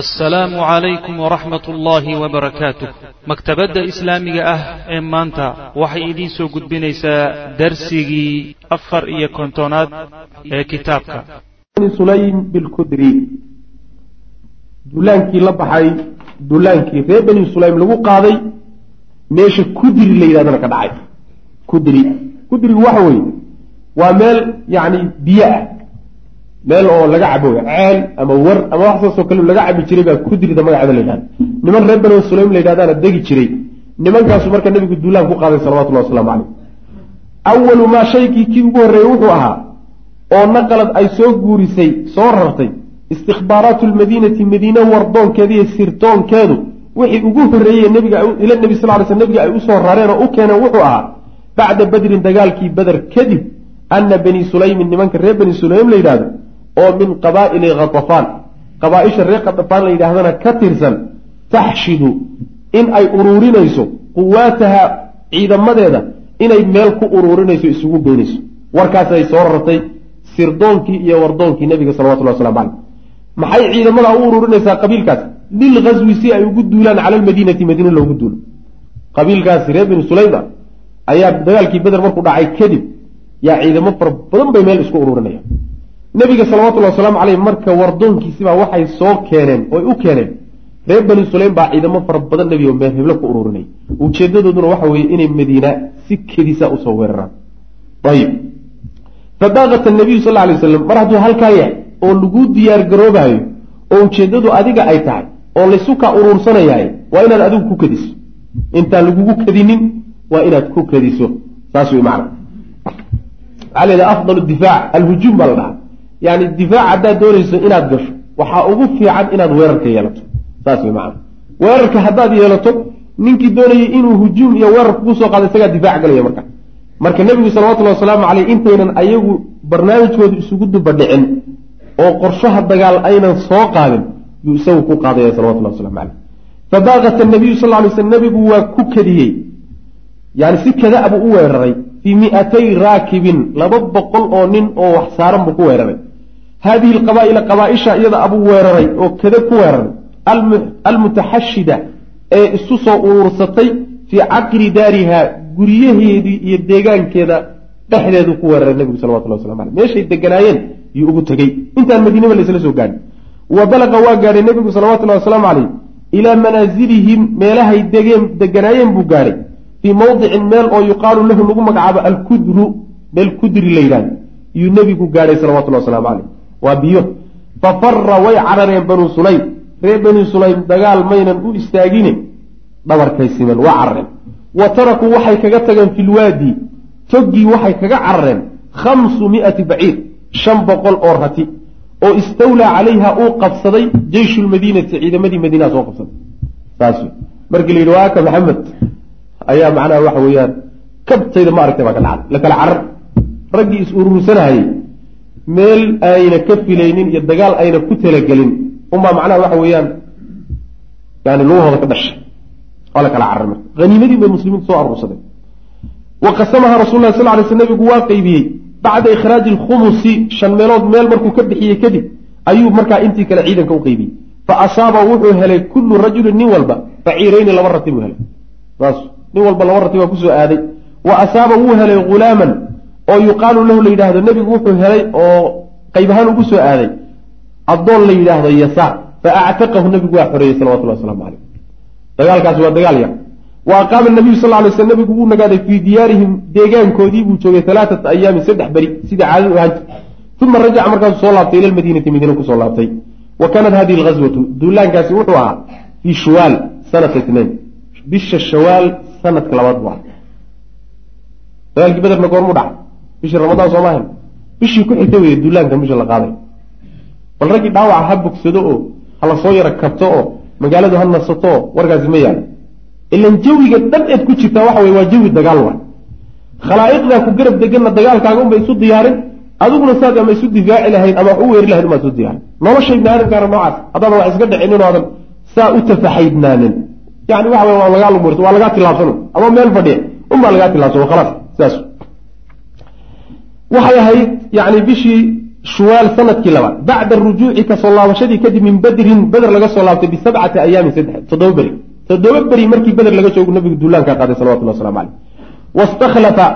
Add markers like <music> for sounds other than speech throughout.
assalaamu calaykum waraxmat ullaahi wabarakaatuh maktabadda islaamiga ah ee maanta waxay idiin soo gudbinaysaa darsigii afar iyo kontonaad ee kitaabka. Sulaym bilkudri. Duulaankii la baxay duulaankii reer bani sulaym lagu qaaday meesha kudri la yidhahdana ka dhacay. Kudri. Kudrigu waxa weeye waa meel yacni biyo ah meel oo laga cabo ceel ama war ama wax saasoo kale laga cabi jiray baa kudrida magaceeda la yidhahda niman reer bani sulaym la yidhahdaana degi jiray. Nimankaasu marka nabigu duulaan ku qaaday salawatullahi waslamu caleyh awalu maa shaykii kii ugu horreeyey wuxuu ahaa oo naqalad ay soo guurisay soo rartay istikhbaaraatu lmadiinati madiine wardoonkeeda iyo sirtoonkeedu wixii ugu horreeyey nabiga ila nebi sal ly sl nabiga ay u soo rareen oo u keeneen wuxuu ahaa bacda badrin dagaalkii bader kadib ana bani sulaymin nimanka reer bani sulaym la yidhahdo oo min qabaa'ili khatafaan qabaa-isha reer khatafaan la yidhahdana ka tirsan taxshidu in ay uruurinayso quwaataha ciidamadeeda inay meel ku uruurinayso isugu geynayso warkaasay soo rartay sirdoonkii iyo wardoonkii nabiga salawatullah waslamu caleyh maxay ciidamada u uruurinaysaa qabiilkaas? Lilghaswi si ay ugu duulaan cala almadiinati madiine loogu duulo. Qabiilkaasi reer bani sulayma ayaa dagaalkii beder markuu dhacay kadib yaa ciidamo fara badan bay meel isku uruurinaya nabiga salawatullahi wasalaamu caleyh marka wardoonkiisibaa waxay soo keeneen oy u keeneen reer bani sulaym baa ciidamo fara badan nebigo meel heblo ku uruurinay ujeedadooduna waxa weeye inay madiina si kedisa u soo weeraraan. Ayib. Fabaakat nabiyu sal lay waslam mar hadduu halkaa yahay oo lagu diyaar garoobaayo oo ujeeddadu adiga ay tahay oo laysu kaa uruursanayahay waa inaad adigu ku kadiso intaan lagugu kadinin waa inaad ku kadiso saas wey macna. Maxaa la afdal difaac alhujuum baa la dhahaa yani difaac haddaad doonayso inaad gasho waxaa ugu fiican inaad weerarka yeelato. Saas wey macana weerarka haddaad yeelato ninkii doonayay inuu hujuum iyo weerar kugu soo qaado isagaa difaac galaya marka. Marka nebigu salawatullahi wasalaamu caleyh intaynan ayagu barnaamijkooda isugu dubadhicin oo qorshaha dagaal aynan soo qaadin yuu isagu ku qaadaya salawatullahi waslamu caleyh fabaaqat nabiyu sal lay sl nebigu waa ku kadiyey. Yani si kada buu u weeraray fii miatay raakibin laba boqol oo nin oo wax saaran buu ku weeraray haadihi alqabaa'ila qabaaisha iyada abuu weeraray oo kada ku weeraray almutaxashida ee isu soo uruursatay fii caqri daariha guryaheedii iyo deegaankeeda dhexdeedu ku weeraray nebigu salawatullah waslamu aleyh meeshay deganaayeen yuu ugu tegey intaan madiinaba laysla soo gaadhin wa balaqa waa gaadhay nebigu salawatullahi wasalaamu caleyh ilaa manaasilihim meelahay degeen deganaayeen buu gaadhay fii mawdicin meel oo yuqaalu lahu lagu magacaabo alkudru meel kudri la yidhahdo yuu nebigu gaadhay salawatullahi wasalaamu caleyh waa biyo. Fa fara way carareen banuu sulaym. Reer bani sulaym dagaal maynan u istaagine dhabarkay simen waa carareen. Wa tarakuu waxay kaga tageen fi lwaadi toggii waxay kaga carareen khamsu miati baciir shan boqol oo rati. Oo istawlaa calayha uu qabsaday jeyshu lmadiinati ciidamadii madiinaha soo qabsaday. Saas markii la yidhi waaka maxamed. Ayaa macnaha waxa weeyaan kabtayda ma aragtay baa ka dhacday. La kala carar. Raggii is uruursanahayey meel ayna ka filaynin iyo dagaal ayna ku talagelin. Unbaa macnaha waxa weeyaan yani lugahooda ka dhashay. Waa la kala carar marka haniimadii bay muslimiintu soo aruursadeen wa qasamaha rasul lah sal lay sl nabigu waa qeybiyey bacda ikhraaji alkhumusi shan meelood meel markuu ka bixiyey kadib ayuu markaa intii kale ciidanka u qeybiyey fa asaaba wuxuu helay kullu rajulin nin walba baciirayni laba rati buu helay. Saas nin walba laba rati baa ku soo aaday. Wa asaaba wuu helay ghulaaman oo yuqaalu lahu la yidhaahdo nebigu wuxuu helay oo qayb ahaan ugu soo aaday addoon la yidhaahdo yasaar. Fa actaqahu nebigu waa xoreeyey salawatullah waslamu caleyh dagaalkaasi waa dagaal yar. Wa aqaama nabiyu sal lay sl nebigu wuu nagaaday fii diyaarihim deegaankoodii buu joogay alaaata ayaamin saddex beri sidai caadadu ahaan jirtay uma rajaca markaasuu soo laabtay ila lmadiinati madiina ku soo laabtay. Wa kaanat hadihi alghaswatu duulaankaasi wuxuu ahaa fii shuwaal sanata itnain bisha shawaal sanadka labaad buu ah dagaalkii bederna goormuu dhacay bishii ramadaan sooma ahayn bishii ku xigta weeye duulaankan bisha la qaaday. Bal raggii dhaawaca ha bogsado oo hala soo yara kabto oo magaaladu ha nasato oo warkaasi ma yaalo ilan jawiga dhan eed ku jirtaa waxa weye waa jawi dagaal wa khalaa'iqdaa ku garab deganna dagaalkaaga unbay isu diyaarin adiguna saad ama isu difaaci lahayd ama wax u weeri lahayd umaad isu diyaarin. Nolosha ibni aadamkaana noocaas haddaadan wax iska dhicinin oo aadan saa u tafaxaydnaanin. Yani waxa wey waa lagaa lumurta waa lagaa tilaabsan ama meel fadhiya unbaa lagaa tilaabsan khalaas sidaas waxay ahayd yani bishii shuwaal sannadkii labaad bacda rujuuci ka soo laabashadii kadib min badrin beder laga soo laabtay bisabcati ayaamin toddoba beri. Toddoba beri markii beder laga joogu nabigu duulaankaa qaaday salawatullah waslamu caleyh wastakhlafa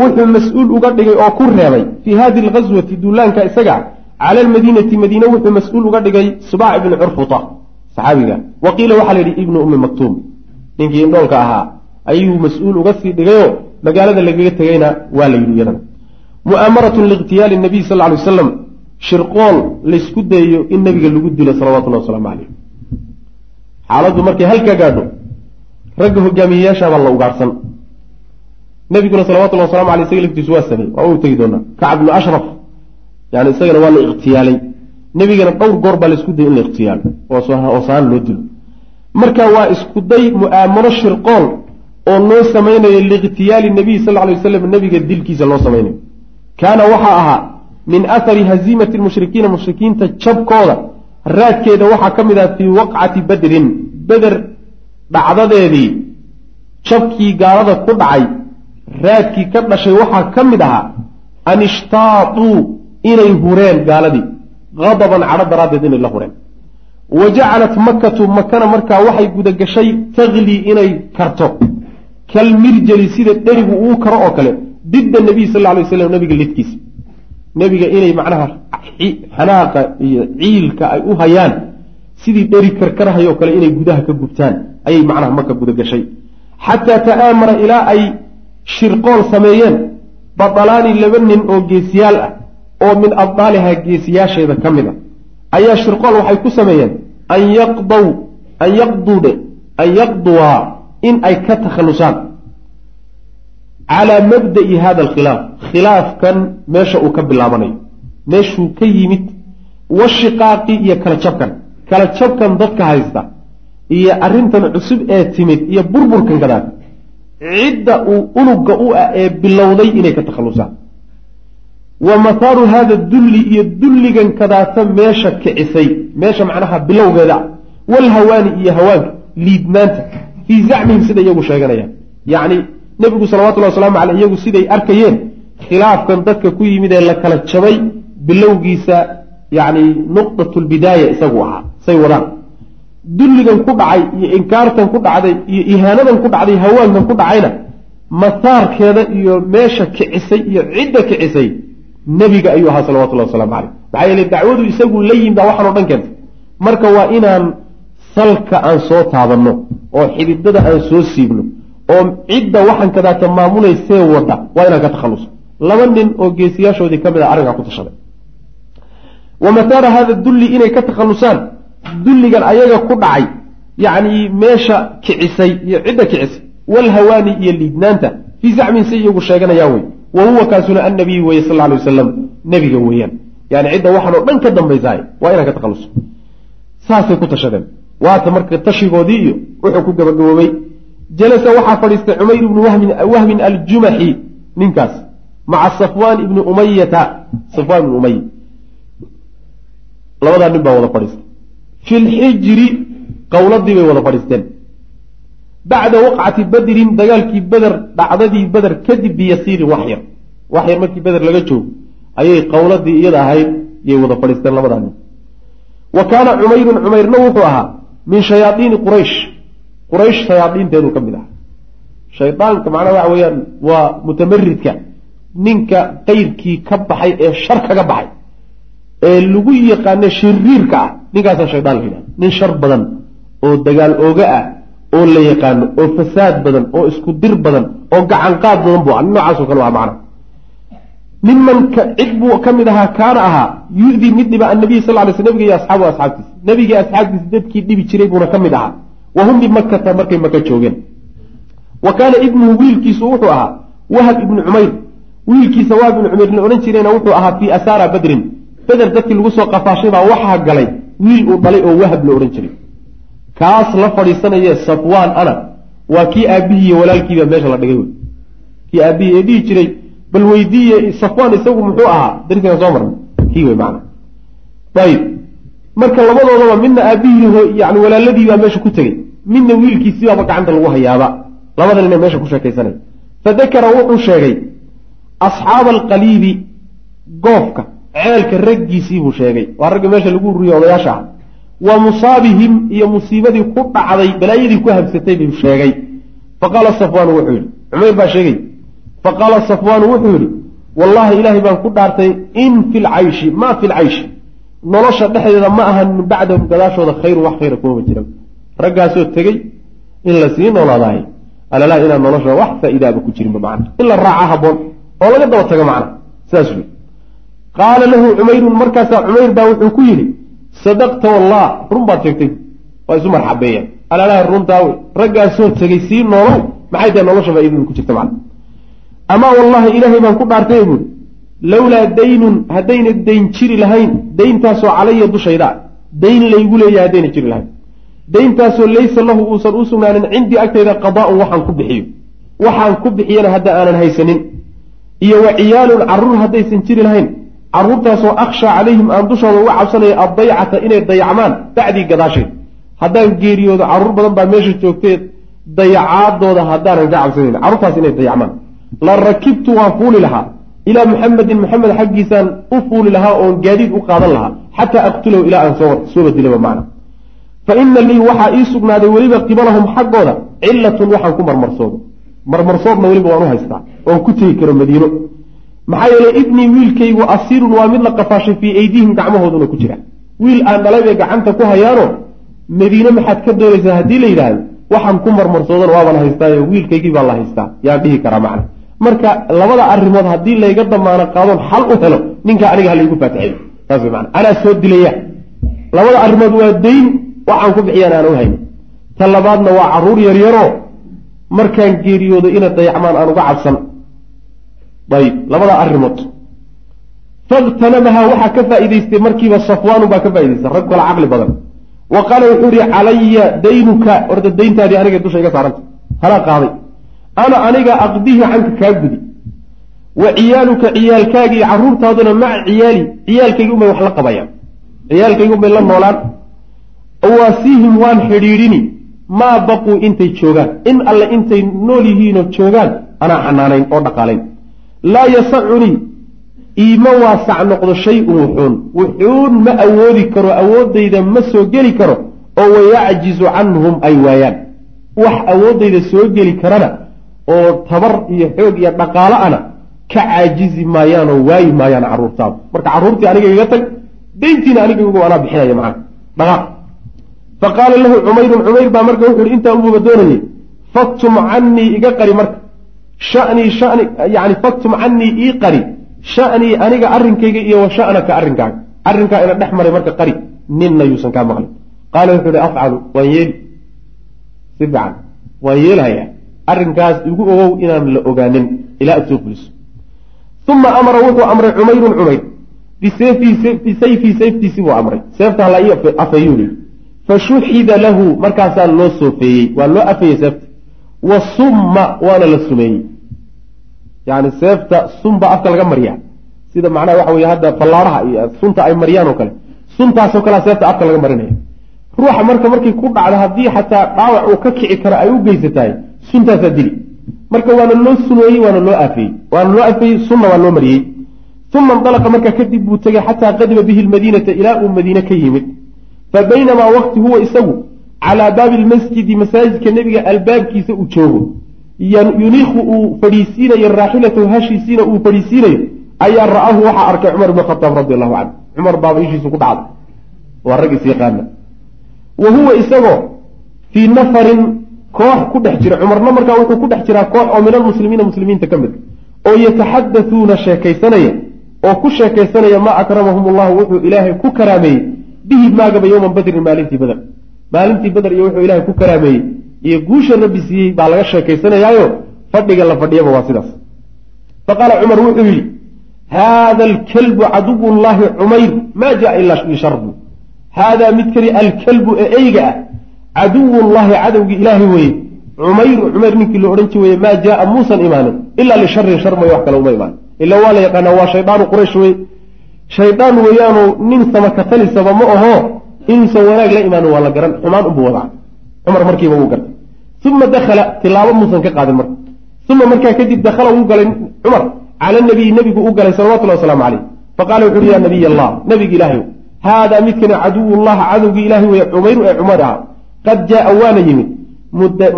wuxuu mas'uul uga dhigay oo ku reebay fii hadi alghaswati duulaanka isaga cala almadiinati madiine wuxuu mas'uul uga dhigay subaac ibni curfuta saxaabiga. Wa qiila waxaa la yidhi ibnu ummi maktuum. Ninkii indhoolka ahaa ayuu mas'uul uga sii dhigayoo magaalada lagaga tegayna waa la yidhi iyadana mu'aamaratun liikhtiyaali nabiy sal ly wasalam shirqool laysku dayayo in nabiga lagu dilo salawatullahi wasalaamu caleyh xaaladdu markay halkaa gaadho ragga hogaamiyeyaashaabaa la ugaadhsan nabiguna salawatullahi wasalamu aley isaga laftiisu waa samey waa u tegi doonaa. Kacab bnu ashraf yani isagana waa la ikhtiyaalay nebigana dhowr goor baa la isku dayay in la ikhtiyaalo oo saan loo dilo. Marka waa isku day mu'aamaro shirqool oo loo samaynayo liikhtiyaali nabiy sal lay waslam nebiga dilkiisa loo samaynayo kaana waxaa ahaa min athari haziimati lmushrikiina mushrikiinta jabkooda. Raadkeeda waxaa ka mid ah fii waqcati badrin beder dhacdadeedii. Jabkii gaalada ku dhacay raadkii ka dhashay waxaa ka mid ahaa an ishtaatuu inay hureen gaaladii qadaban cadho daraaddeed inay la hureen. Wa jacalat makatu makana markaa waxay gudagashay taklii inay karto. Kalmirjali sida dherigu uu karo oo kale didda nabiy sal lay waslam nabiga lidkiisa nebiga inay macnaha xanaaqa iyo ciilka ay u hayaan sidii dheri karkarhayo kale inay gudaha ka gubtaan ayay macnaha maka gudagashay. Xataa ta'aamara ilaa ay shirqool sameeyeen badalaani laba nin oo geesiyaal ah oo min abdaaliha geesiyaasheeda ka mid a. Ayaa shirqool waxay ku sameeyeen an yaqdow an yaqduudhe an yaqduwaa in ay ka takhallusaan calaa mabda'i hada alkhilaaf khilaafkan meesha uu ka bilaabanayo meeshuu ka yimid washiqaaqi iyo kala jabkan. Kala jabkan dadka haysta iyo arrintan cusub ee timid iyo burburkan kadaan cidda uu unugga u ah ee bilowday inay ka takhallusaan wa mathaaru hada dulli iyo dulligan kadaata meesha kicisay. Meesha macnaha bilowgeeda. Walhawaani iyo hawaanka liidnaanta. Fii zacmihim sida iyagu sheeganayaan yacni nebigu salawatullahi wasalaamu caleyh iyagu siday arkayeen khilaafkan dadka ku yimid ee la kala jabay bilowgiisa yacni nuqdatulbidaaya isagu ahaa say wadaan. Dulligan ku dhacay iyo inkaartan ku dhacday iyo ihaanadan ku dhacday hawaankan ku dhacayna masaarkeeda iyo meesha kicisay iyo cidda kicisay nebiga ayuu ahaa salawatullahi wasalaamu caleyh. Maxaa yeele dacwadu isagu la yimid baa waxaan o dhan keentay. Marka waa inaan salka aan soo taabanno oo xididada aan soo siibno oo cidda waxaan kadaata maamulaysee wadda waa inaan ka takhalluso. Laba nin oo geesiyaashoodii ka mid a arrinkaa ku tashaday. Wa mathaara hada dulli inay ka takhallusaan. Dulligan ayaga ku dhacay yacni meesha kicisay iyo cidda kicisay. Walhawaani iyo liidnaanta fii zacmin say iyagu sheeganayaan wey wa huwa kaasuna annabiy weye sal alay wasalam nebiga weeyaan. Yani cidda waxaan oo dhan ka dambaysahay waa inaan ka takhalluso. Saasay ku tashadeen. Waata marka tashigoodii iyo wuxuu ku gabagaboobay jalasa waxaa fadhiistay cumayr ibnu wahmin aljumaxi ninkaas maca safwaan ibni umayata safwaan ibni umaya labadaa nin baa wada fadhiistay. Fi lxijri qowladii bay wada fadhiisteen. Bacda waqcati badrin dagaalkii beder dhacdadii beder kadib biyasiirin wax yar wax yar markii beder laga joogo ayay qowladii iyada ahayd yay wada fadhiisteen labadaa nin. Wa kaana cumayrun cumayrna wuxuu ahaa min shayaaiini quraysh quraysh shayaaiinteedu ka mid aha shaydaanka macnaha waxa weeyaan waa mutamaridka. Ninka qayrkii ka baxay ee shar kaga baxay. Ee lagu yaqaano shiriirka ah. Ninkaasaa shaydaan la yidhaha nin shar badan oo dagaal ooga ah oo la yaqaano oo fasaad badan oo isku dir badan oo gacanqaad badan bu nin noocaasoo kale waa macna niman cid buu ka mid ahaa kaana ahaa yu-dii mid dhiba annabiy sal lay sl nabiga iyo asxaabu asxaabtiisa nebigii asxaabtiisa dadkii dhibi jiray buuna ka mid ahaa wa hum bimakkata markay maka joogeen. Wa kaana ibnuhu wiilkiisu wuxuu ahaa wahab ibnu cumayr. Wiilkiisa wahab ibnu cumayr la odhan jirayna wuxuu ahaa fii asaara badrin. Beder dadkii lagu soo qafaashay baa waxaa galay wiil uu dhalay oo wahab la odhan jiray. Kaas la fadhiisanaye safwaan ana. Waa kii aabihii iyo walaalkiiba meesha la dhigay wey kii aabihii ee dhihi jiray bal weydiiye safwaan isagu muxuu ahaa darsigan soo marnay. Kii wey macana ayib marka labadoodaba midna aabihii yani walaaladiibaa meesha ku tegey midna wiilkiisibaaba gacanta lagu hayaaba. Labada nin ee meesha ku sheekaysanay. Fadakara wuxuu sheegay asxaaba alqaliibi goofka ceelka raggiisii buu sheegay. Waa ragga meesha lagu ururiye odayaasha ah. Wa musaabihim iyo musiibadii ku dhacday balaayadii ku habsatay buu sheegay. Faqaala safwaanu wuxuu yidhi cumayr baa sheegay. Faqaala safwaanu wuxuu yidhi wallahi ilaahay baan ku dhaartay in fi lcayshi maa fi lcayshi nolosha dhexdeeda ma ahan min bacdahum gadaashooda khayrun wax khayra kumama jira raggaasoo tegey in la sii noolaadahay. Alalaa inaan nolosha wax faa-idaaba ku jirinba macna. In la raaca haboon oo laga daba tago macna. Saas wey qaala lahu cumayrun markaasaa cumayr baa wuxuu ku yidhi sadaqta wallah run baad sheegtay. Waa isu marxabeeyaan alalaha runtaa wey. Raggaasoo tegey sii noolow maxay tahay nolosha faa-idada ku jirta macna? Amaa wallahi ilaahay baan ku dhaartay buuri lowlaa daynun haddayna dayn jiri lahayn dayntaasoo calaya dushayda dayn laygu leeyahay haddayna jiri lahayn dayntaasoo laysa lahu uusan u sugnaanin cindii agtayda qadaa'un waxaan ku bixiyo. Waxaan ku bixiyana hadda aanan haysanin. Iyo wa ciyaalun carruur haddaysan jiri lahayn. Carruurtaasoo akhshaa calayhim aan dushooda uga cabsanaya addaycata inay dayacmaan bacdii gadaasheed. Haddaan geeriyoodo carruur badan baa meesha joogtee dayacaadooda haddaanan ka cabsanayn carruurtaas inay dayacmaan. La rakibtu waan fuuli lahaa. Ilaa muxamedin maxamed xaggiisaan u fuuli lahaa oon gaadiid u qaadan lahaa. Xataa aqtulahu ilaa aan soo badilaba macna fa ina lii waxaa ii sugnaaday weliba qibalahum xaggooda cilatun waxaan ku marmarsoodo. Marmarsoodna weliba waan u haystaa oon ku tegi karo madiino. Maxaa yeeley ibnii wiilkaygu asiirun waa mid la qafaashay fii aydiihim gacmahooduna ku jira. Wiil aan dhalay gacanta ku hayaano madiine maxaad ka doonaysaa haddii la yidhaahdo waxaan ku marmarsoodana waabaan haystaayo wiilkaygii baa la haystaa. Yaan dhihi karaa macna. Marka labada arrimood haddii layga damaano qaadoon xal u helo ninkaa aniga halaygu faatixeeyo saas way maana anaa soo dilaya labada arrimood waa dayn waxaan ku bixiyaan aan u hayno ta labaadna waa carruur yaryaroo markaan geeriyoodo ina dayacmaan aan uga cabsan. Ayib labada arrimood. Fakhtanamahaa waxaa ka faa'iidaystay markiiba safwaanu baa ka faa'idaystay rag kala caqli badan. Wa qaala wuxuu yihi calaya daynuka. Orda dayntaadii aniga dusha iga saaranta. Halaa qaaday. Ana aniga aqdihi canka kaa gudi. Wa ciyaaluka ciyaalkaaga iyo carruurtaaduna maca ciyaali ciyaalkayga unbay wax la qabayaan. Ciyaalkayga unbay la noolaan awaasiihim waan xidhiidhini maa baquu intay joogaan? In alle intay nool yihiinoo joogaan? Anaa xanaanayn oo dhaqaalayn laa yasacunii iima waasac noqdo shay-un wuxuun. Wuxuun ma awoodi karo awooddayda ma soo geli karo oo wayacjizu canhum ay waayaan. Wax awooddayda soo geli karana oo tabar iyo xoog iyo dhaqaalo ana ka caajizi maayaan oo waayi maayaan carruurtaada marka carruurtii aniga iga tag dayntiina aniga igu anaa bixinaya macana dhaqaaq fa qaala lahu cumayrun cumayr baa marka wuxu uhi intaa ububa doonayay faktum canii iga qari marka. Shanii shani yani faktum canii ii qari. Shanii aniga arrinkayga iyo wa shanaka arrinkaaga. Arrinkaa ina dhex maray marka qari. Ninna yuusan kaa maqlin. Qaala wuxuu ihi afcalu waan yeeli. Si fiican waan yeelhayaa arrinkaas igu ogow inaan la ogaanin ilaa aad soo fuliso. Uma amara wuxuu amray cumayrun cumayr bisayfii sayftiisii buu amray. Seeftaa la ii afeeyuu fashuxida lahu markaasaa loo soofeeyey waa loo afeeyey seefta wa summa waana la sumeeyey. Yani seefta sunba afka laga maryaa sida macnaha waxa weye hadda fallaaraha iyo sunta ay mariyaan oo kale. Suntaasoo kalea seefta afka laga marinaya. Ruuxa marka markay ku dhacdo haddii xataa dhaawac uu ka kici karo ay u geysatahay suntaasaa dili. Marka waana loo sumeeyey waana loo afeeyey. Waana loo afeeyey sunna waa loo mariyey. Uma indalaqa markaa kadib buu tegay xataa qadima bihi lmadiinata ilaa uu madiine ka yimid fa baynamaa waqti huwa isagu calaa baabi lmasjidi masaajidka nebiga albaabkiisa uu joogo yuniiku uu fadhiisiinayo raaxilatahu hashiisiina uu fadhiisiinayo ayaa ra'aahu waxaa arkay cumar ibn khataab radi allahu canhu cumar baaba ishiisu ku dhacday waa rag is yaqaana wa huwa isagoo fii nafarin koox ku dhex jira cumarna markaa wuxuu ku dhex jiraa koox oo min almuslimiina muslimiinta ka mid oo yataxadatuuna sheekaysanaya oo ku sheekaysanaya maa akramahum allahu wuxuu ilaahay ku karaameeyey bihi maagaba yowman badrin maalintii beder maalintii beder iyo wuxuu ilaahay ku karaameeyey. Iyo guusha rabbi siiyey baa laga sheekaysanayaayo fadhiga la fadhiyaba waa sidaas. Fa qaala cumar wuxuu yidhi haada alkalbu caduwu llahi cumayr maa jaa ilaa lisharbu haadaa midkani alkalbu ee eyga ah caduwu llahi cadowgii ilaahay weye cumayru cumayr ninkii la odhan ji weye maa jaaa muusan imaanin ilaa lisharin shar may wax kale uma imaan ila waa la yaqaanaa waa shaydaanu quraysh wey shaydaan weeyaanu nin samakatalisaba ma aho inuusan wanaag la imaanin waa la garan xumaan unbuu wadaa cumar markiiba wuu gartay. Uma dakhala tilaabo muusan ka qaadin marka. Uma markaa kadib dakhala wuu galay cumar. Cala nabiyi nebigu u galay salawatullahi wasalaamu caleyh faqala wuxu uhi ya nabiy allah nabiga ilaahay haadaa midkani caduwullaha cadowgii ilaahay weye cumayru ee cumar ah. Qad jaaa waana yimid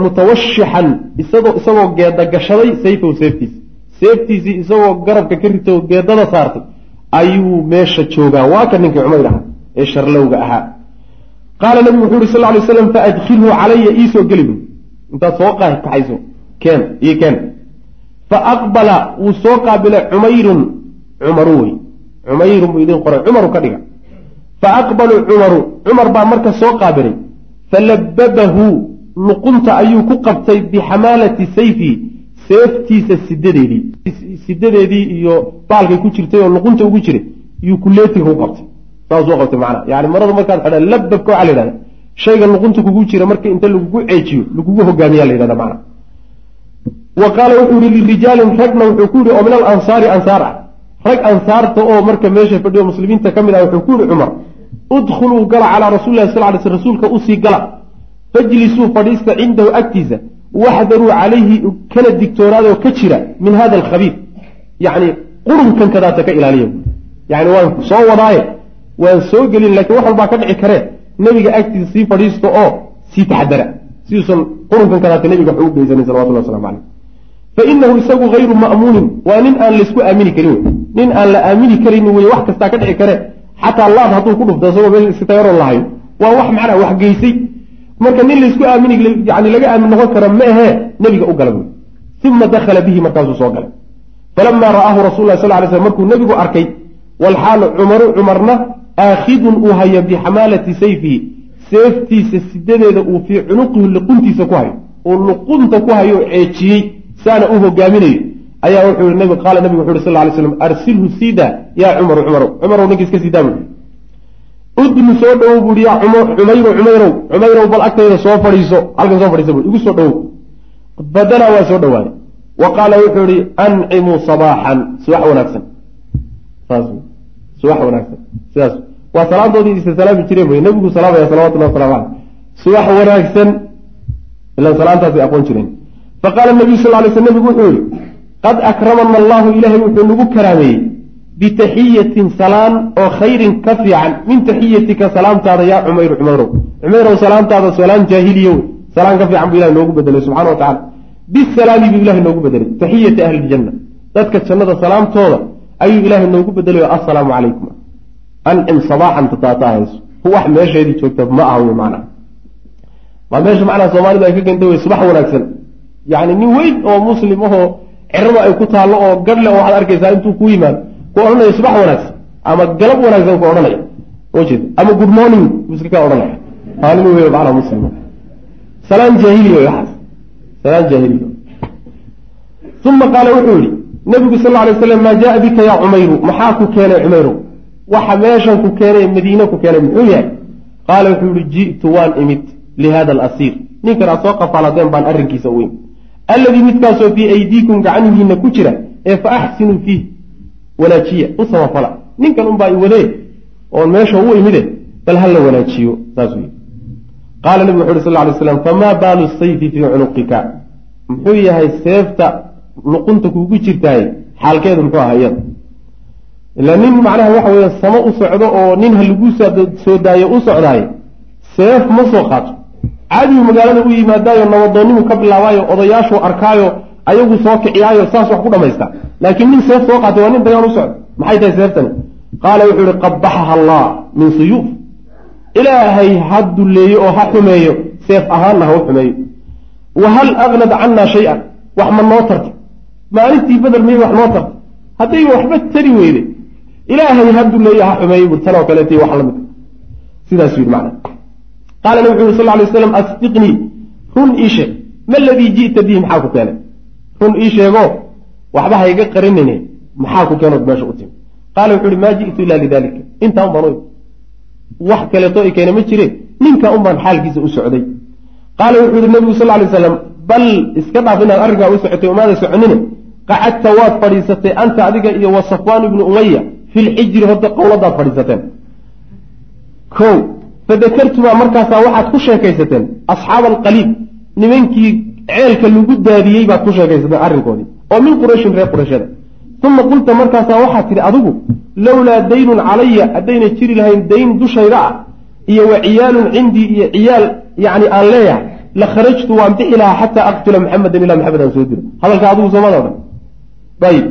mutawashixan isagoo isagoo geeda gashaday sayfahu seeftiisa seeftiisii isagoo garabka ka ritay oo geedada saartay ayuu meesha joogaa. Waa ka ninkii cumayr ahaa ee sharlowga ahaa. Qaala nabigu wuxuu yuri sal ly slam faadkhilhu calaya iisoo geli. Bu intaad soo kaxayso keen io keen. Faaqbala wuu soo qaabilay cumayrun cumaru wey. Cumayrun buu idin qoray cumaru ka dhiga. Faaqbalu cumaru cumar baa marka soo qaabilay. Falababahu luqunta ayuu ku qabtay bixamaalati sayfi seeftiisa sidadeedii sidadeedii iyo baalkay ku jirtay oo luqunta ugu jiray yuu kuleetiga ku qabtay. Saasuu qabtay macnaa. Yani marada markaad xidha lababka waxaa la yidhahda shayga luqunta kugu jira marka inta lagugu ceejiyo lagugu hogaamiya la yidhahda macna wa qaala wuxuu yihi lirijaalin ragna wuxuu ku yihi oo min alansaari ansaar ah. Rag ansaarta oo marka meesha fadhiyo muslimiinta ka mid ah wuxuu ku yihi cumar udkhuluu gala calaa rasuulilahi sal ly sl rasuulka u sii gala. Fajlisuu fadhiista cindahu agtiisa waxdaruu calayhi kana digtoonaadoo ka jira min hada alkhabiir yacni qurunkan kadaata ka ilaaliya yani waan soo wadaaye waan soo gelin lakiin wax walbaa ka dhici karee nebiga agtiisa sii fadhiisto oo sii taxadara siduusan qurunkan kadaata nebiga wax ugu geysanin salawatullah waslamu caleyh fa inahu isagu hayru ma'muunin waa nin aan laysku aamini karin wey. Nin aan la aamini karaynin wey wax kastaa ka dhici karee xataa laad hadduu ku dhufto isagoo meesha iskatayaroon lahayo waa wax macnaa wax geysay marka nin laysku aamini yani laga aamin noqon kara ma ahee nebiga u gala uma dakhala bihi markaasuu soo galay. Falamaa ra'aahu rasul lah sal lay slam markuu nebigu arkay walxaalu cumaru cumarna aakhidun uu hayo bixamaalati sayfihi. Seeftiisa sidadeeda uu fii cunuqihi luquntiisa ku hayo. Uu luqunta ku hayo oo ceejiyey saana u hogaaminayo ayaa wuxuu qaala nabigu wuxu uhi sal lay slam arsilhu siida yaa cumaru cumarow cumarow ninka iska siidaa udnu soo dhowow buuhi yaa cumayro cumayrow cumayrow bal agtayda soo fadhiiso halkan soo fadhiisa bui igu soo dhowow badanaa waa soo dhowaaday wa qaala wuxuu ihi ancimuu sabaaxan. Subax wanaagsan. Saas subax wanaagsan. Sidaas waa salaantoodii isa salaami jireen wey nabigu salaamaya salawatullah waslamu caleyh subax wanaagsan. Ilan salaantaasay aqoon jireen. Faqaala nabiyu sal lay sl nabigu wuxuu yihi qad akramana allahu ilaahay wuxuu nagu karaameeyey bitaxiyatin salaan oo khayrin ka fiican min taxiyatika salaamtaada yaa cumayru cumayrow cumayrow salaamtaada salaan jaahiliya wey salaan ka fiican buu ilahay noogu bedelay subxana wa tacala bisalaami buu ilahay noogu bedelay taxiyati ahli ljanna dadka jannada salaamtooda ayuu ilaahay noogu bedelay o assalaamu calaykum ancim sabaaxan tataatahayso wax meesheedii joogta ma aha wey macnaha waa meesha macnaha soomaalidu ay ka keenta wey subax wanaagsan yacni nin weyn oo muslim ahoo cirada ay ku taallo oo gadhle oo waxaad arkaysaa intuu ku yimaado ku odhanaya subax wanaagsan ama galab wanaagsan ku odhanaya. Ujeed ama good morning buu iska kaa odhanaya. Aalin wey macnaha muslim. Salaan jaahiliya waxaas. Salaan jaahiliya uma qaala wuxuu yihi nabigu sal lla alay slam maa jaaa bika yaa cumayru maxaa ku keenay cumayrow waxa meeshan ku keenay madiine ku keenay muxuu yahay? Qaala wuxuu yihi ji'tu waan imid lihada alasiir. Ninkan aad soo qafaaladeen baan arrinkiisa imid alladii midkaasoo fii aydiikum gacanihiina ku jira ee fa axsinuu fiih wanaajiya u samafala ninkan unbaa i wadee oon meesha u imide bal ha la wanaajiyo saasuu yii qaala nabigu wuxu uhi sal lay slam famaa baalu sayfi fii cunuqika? Muxuu yahay seefta luqunta kuugu jirtaay xaalkeedu muxuu aha iyada. Ilaa nin macnaha waxa weeye samo u socdo oo nin ha lagu soo daayo u socdaayo seef ma soo qaato. Caadigu magaalada u yimaadaayo nabadoonnimu ka bilaabaayo odayaashuu arkaayo ayagu soo kiciyaayo saas wax ku dhamaysta. Laakiin nin seef soo qaatay waa nin dagaal u socdo maxay tahay seeftani? Qaala wuxuu yihi qabaxaha allah min suyuuf. Ilaahay ha dulleeyo oo ha xumeeyo seef ahaanna ha u xumeeyo. Wa hal agnad cannaa shay-an? Wax ma noo tarta maalintii bedel miyay wax noo tarta hadday waxba tari weyde. Ilaahay ha dulleeyo ha xumeeyo bur tanoo kaleet wax la midka sidaasuu yidhi macna. Qaala nabi wuxu uri sal lay slam asdiqnii run ii sheeg. Ma aladii ji'ta bihi maxaa ku keenay run ii sheego waxba hayga qarinayne maxaa ku keenood meesha u timi? Qaala wuxu uhi maa ji'tu ila lidalika intaa un baan wax kaleeto i keena ma jire. Ninka un xaalkiisa u socday. Qaala wuxuu yihi nabigu sal lay slam bal iska dhaaf inaad arrinkaa u socotay umaada soconine? Qacadta waad fadhiisatay anta adiga iyo wa safwaan ibnu umaya fi lxijri horta qowladaad fadhiisateen. O fadakartumaa markaasaa waxaad ku sheekaysateen asxaaba alqaliib nimankii ceelka lagu daadiyey baad ku sheekaysateen arrinkoodii oo min qurayshin reer qurayshada. uma qulta markaasaa waxaad tidhi adigu lowlaa daynun calaya haddayna jiri lahayn dayn dushayda ah iyo wa ciyaalun cindii iyo ciyaal yacni aan leeyahay la kharajtu waan bixi lahaa xataa aqtula maxamedan ilaa maxamed aan soo diro. Hadalka adigu soomada odhan ayib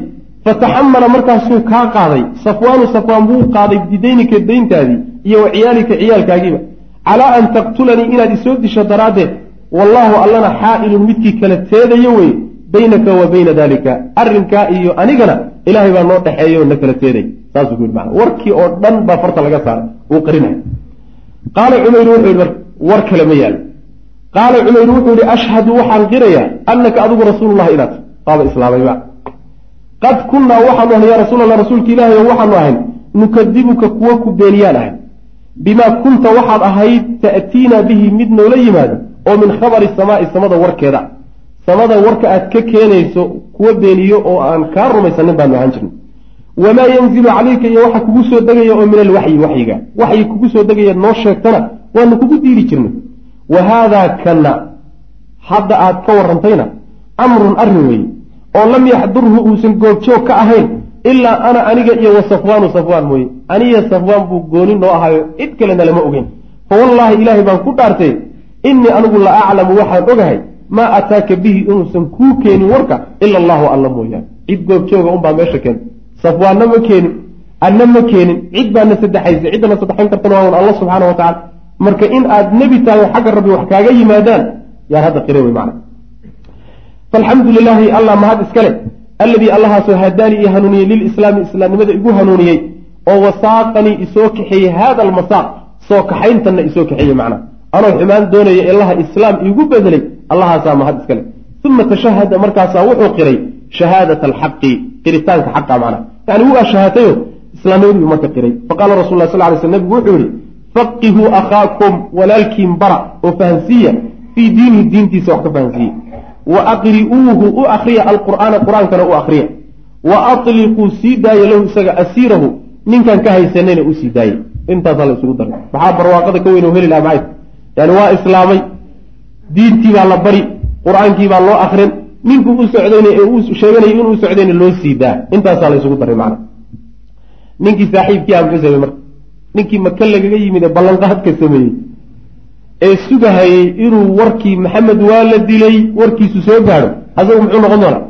fataxamala markaasuu kaa qaaday. Safwaanu safwaan buu qaaday bidaynika dayntaadii iyo wa ciyaalika ciyaalkaagiiba. Calaa an taqtulanii inaad isoo disho daraaddeed wallaahu allana xaa'ilun midkii kala teedayo weye baynaka wa bayna dalika arrinkaa iyo anigana ilaahay baa noo dhexeeya na kala teeday. Saasuu ku yidhi macana warkii oo dhan baa farta laga saaray. Uu qarinaya qaala cumayru wuxuu yidhi war kale ma yaalo qaala cumayru wuxuu yihi ashhadu waxaan qirayaa anaka adigu rasuulullahi inaad waaba islaamayba qad kunnaa waxaanu ahay yaa rasuul rasuulka ilaahay waxaanu ahayn nukadibuka kuwo ku beeniyaan ahay. Bimaa kunta waxaad ahayd ta'tiinaa bihi mid noola yimaado oo min khabari samaai samada warkeeda. Samada warka aad ka keenayso kuwa beeniyo oo aan kaa rumaysanin baanu ahaan jirnay. Wamaa yanzilu calayka iyo waxa kugu soo degaya oo min alwaxyi waxyiga waxyi kugu soo degaya noo sheegtana waanu kugu diiri jirnay. Wa haadaa kana hadda aad ka warrantayna amrun arrin weeye oo lam yaxdurhu uusan goobjoog ka ahayn ilaa ana aniga iyo wa safwaanu safwaan mooye aniya safwaan buu gooni noo ahaayo cid kalena lama ogeyn. Fa wallaahi ilaahay baan ku dhaartay innii anigu la aclamu waxaan ogahay maa ataaka bihi inuusan kuu keenin warka ila allahu alla mooyaane. Cid goobjooga unbaa meesha keenta safwaanna ma keenin anna ma keenin. Cid baana saddexaysay ciddana saddexayn kartana waa un alla subxaana wa tacala marka in aad nebi tahay oo xagga rabbi wax kaaga yimaadaan yaan hadda qira wey macna. Faalxamdu lilaahi allah mahad iskale alladii allahaasoo hadaanii ii hanuuniyey lilislaami islaamnimada igu hanuuniyey oo wasaaqanii isoo kaxeeyey haada almasaaq soo kaxayntanna isoo kaxeeyey macna anoo xumaan doonaya ilaha islaam iigu bedelay allahaasaa mahad iskale uma tashahada markaasaa wuxuu qiray shahaadat alxaqi qiritaanka xaqa macna yani wuu ashahaatayo islaamnimadii marka qiray. Faqaala rasul lah sal lay sl nabigu wuxuu yihi faqihuu akhaakum walaalkiin bara oo fahansiiya fii diinihi diintiisa wax ka fahansiiya. Wa aqri'uuhu u akriya alqur'aana qur'aankana u akriya wa atliquu sii daaya lahu isaga asiirahu ninkan ka haysanayna u daaya intaasaa la isugu daray. Maxaa barwaaqada ka weyn oo heli laha maxay yani waa islaamay diintii baa la bari qur'aankii baa loo akrin ninkuu u socdayna ee uu sheeganaya inuu socdayna loo sii daa intaasaa la isugu daray macna. Ninkii saaxiibkii a muxuu samey marka ninkii maka lagaga yimid ee ballanqaadka sameeyey ee sugahayey inuu warkii maxamed waa la dilay warkiisu soo gaadho asagu muxuu noqon doonaa?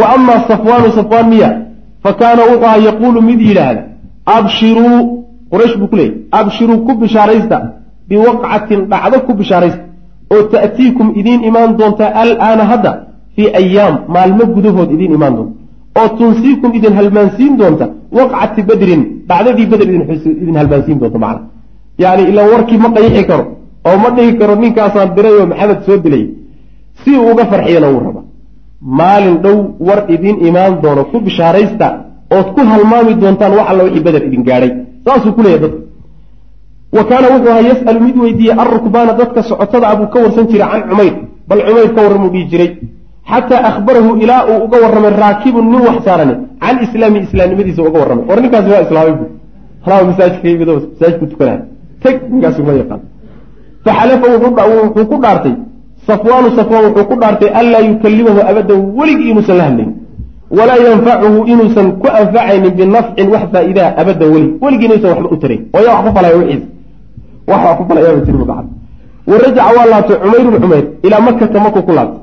Wa amaa safwaanu safwaan miya fa kaana wuxuu aha yaquulu mid yidhaahda abshiruu quraysh buu ku leeyay abshiruu ku bishaaraysta biwaqcatin dhacdo ku bishaaraysta oo ta'tiikum idiin imaan doonta alaana hadda fii ayaam maalmo gudahood idiin imaan doonta. Oo tunsiikum idin halmaansiin doonta waqcati badrin dhacdadii beder idin halmaansiin doonta macna. Yani ilaa warkii ma qayixi karo oo ma dhihi karo ninkaasaan diray oo maxamed soo dilay si uu uga farxiyana wuu raba. Maalin dhow war idiin imaan doono ku bishaaraysta ood ku halmaami doontaan wax alla wixii beder idin gaadhay. Saasuu ku leeyahy dadka wa kaana wuxuu ahaa yas'alu mid weydiiyey alrukbaana dadka socotada abuu ka warsan jiray can cumayr bal cumayr ka warramuu dhihi jiray. Xataa akhbarahu ilaa uu uga warramay raakibun nin wax saarane can islaami islaamnimadiisa uga warramay. War ninkaasi waa islaamay bu anaa masaajidka yimid masaajidku tukanaya teg ninkaasi uma yaqaan. Faxalafa wuxuu ku dhaartay safwaanu safwaan wuxuu ku dhaartay anlaa yukalimahu abadan weligii inuusan la hadlayn. Walaa yanfacuhu inuusan ku anfacaynin binafcin wax faa'iidaa abadan welig weligii inuusan waxba u tarayn oo yaa wax falaya wixiisa wax wax ku falayaaba jirba bacd wa rajaca waa laabtay cumayrun cumayr ilaa makata makuu ku laabtay.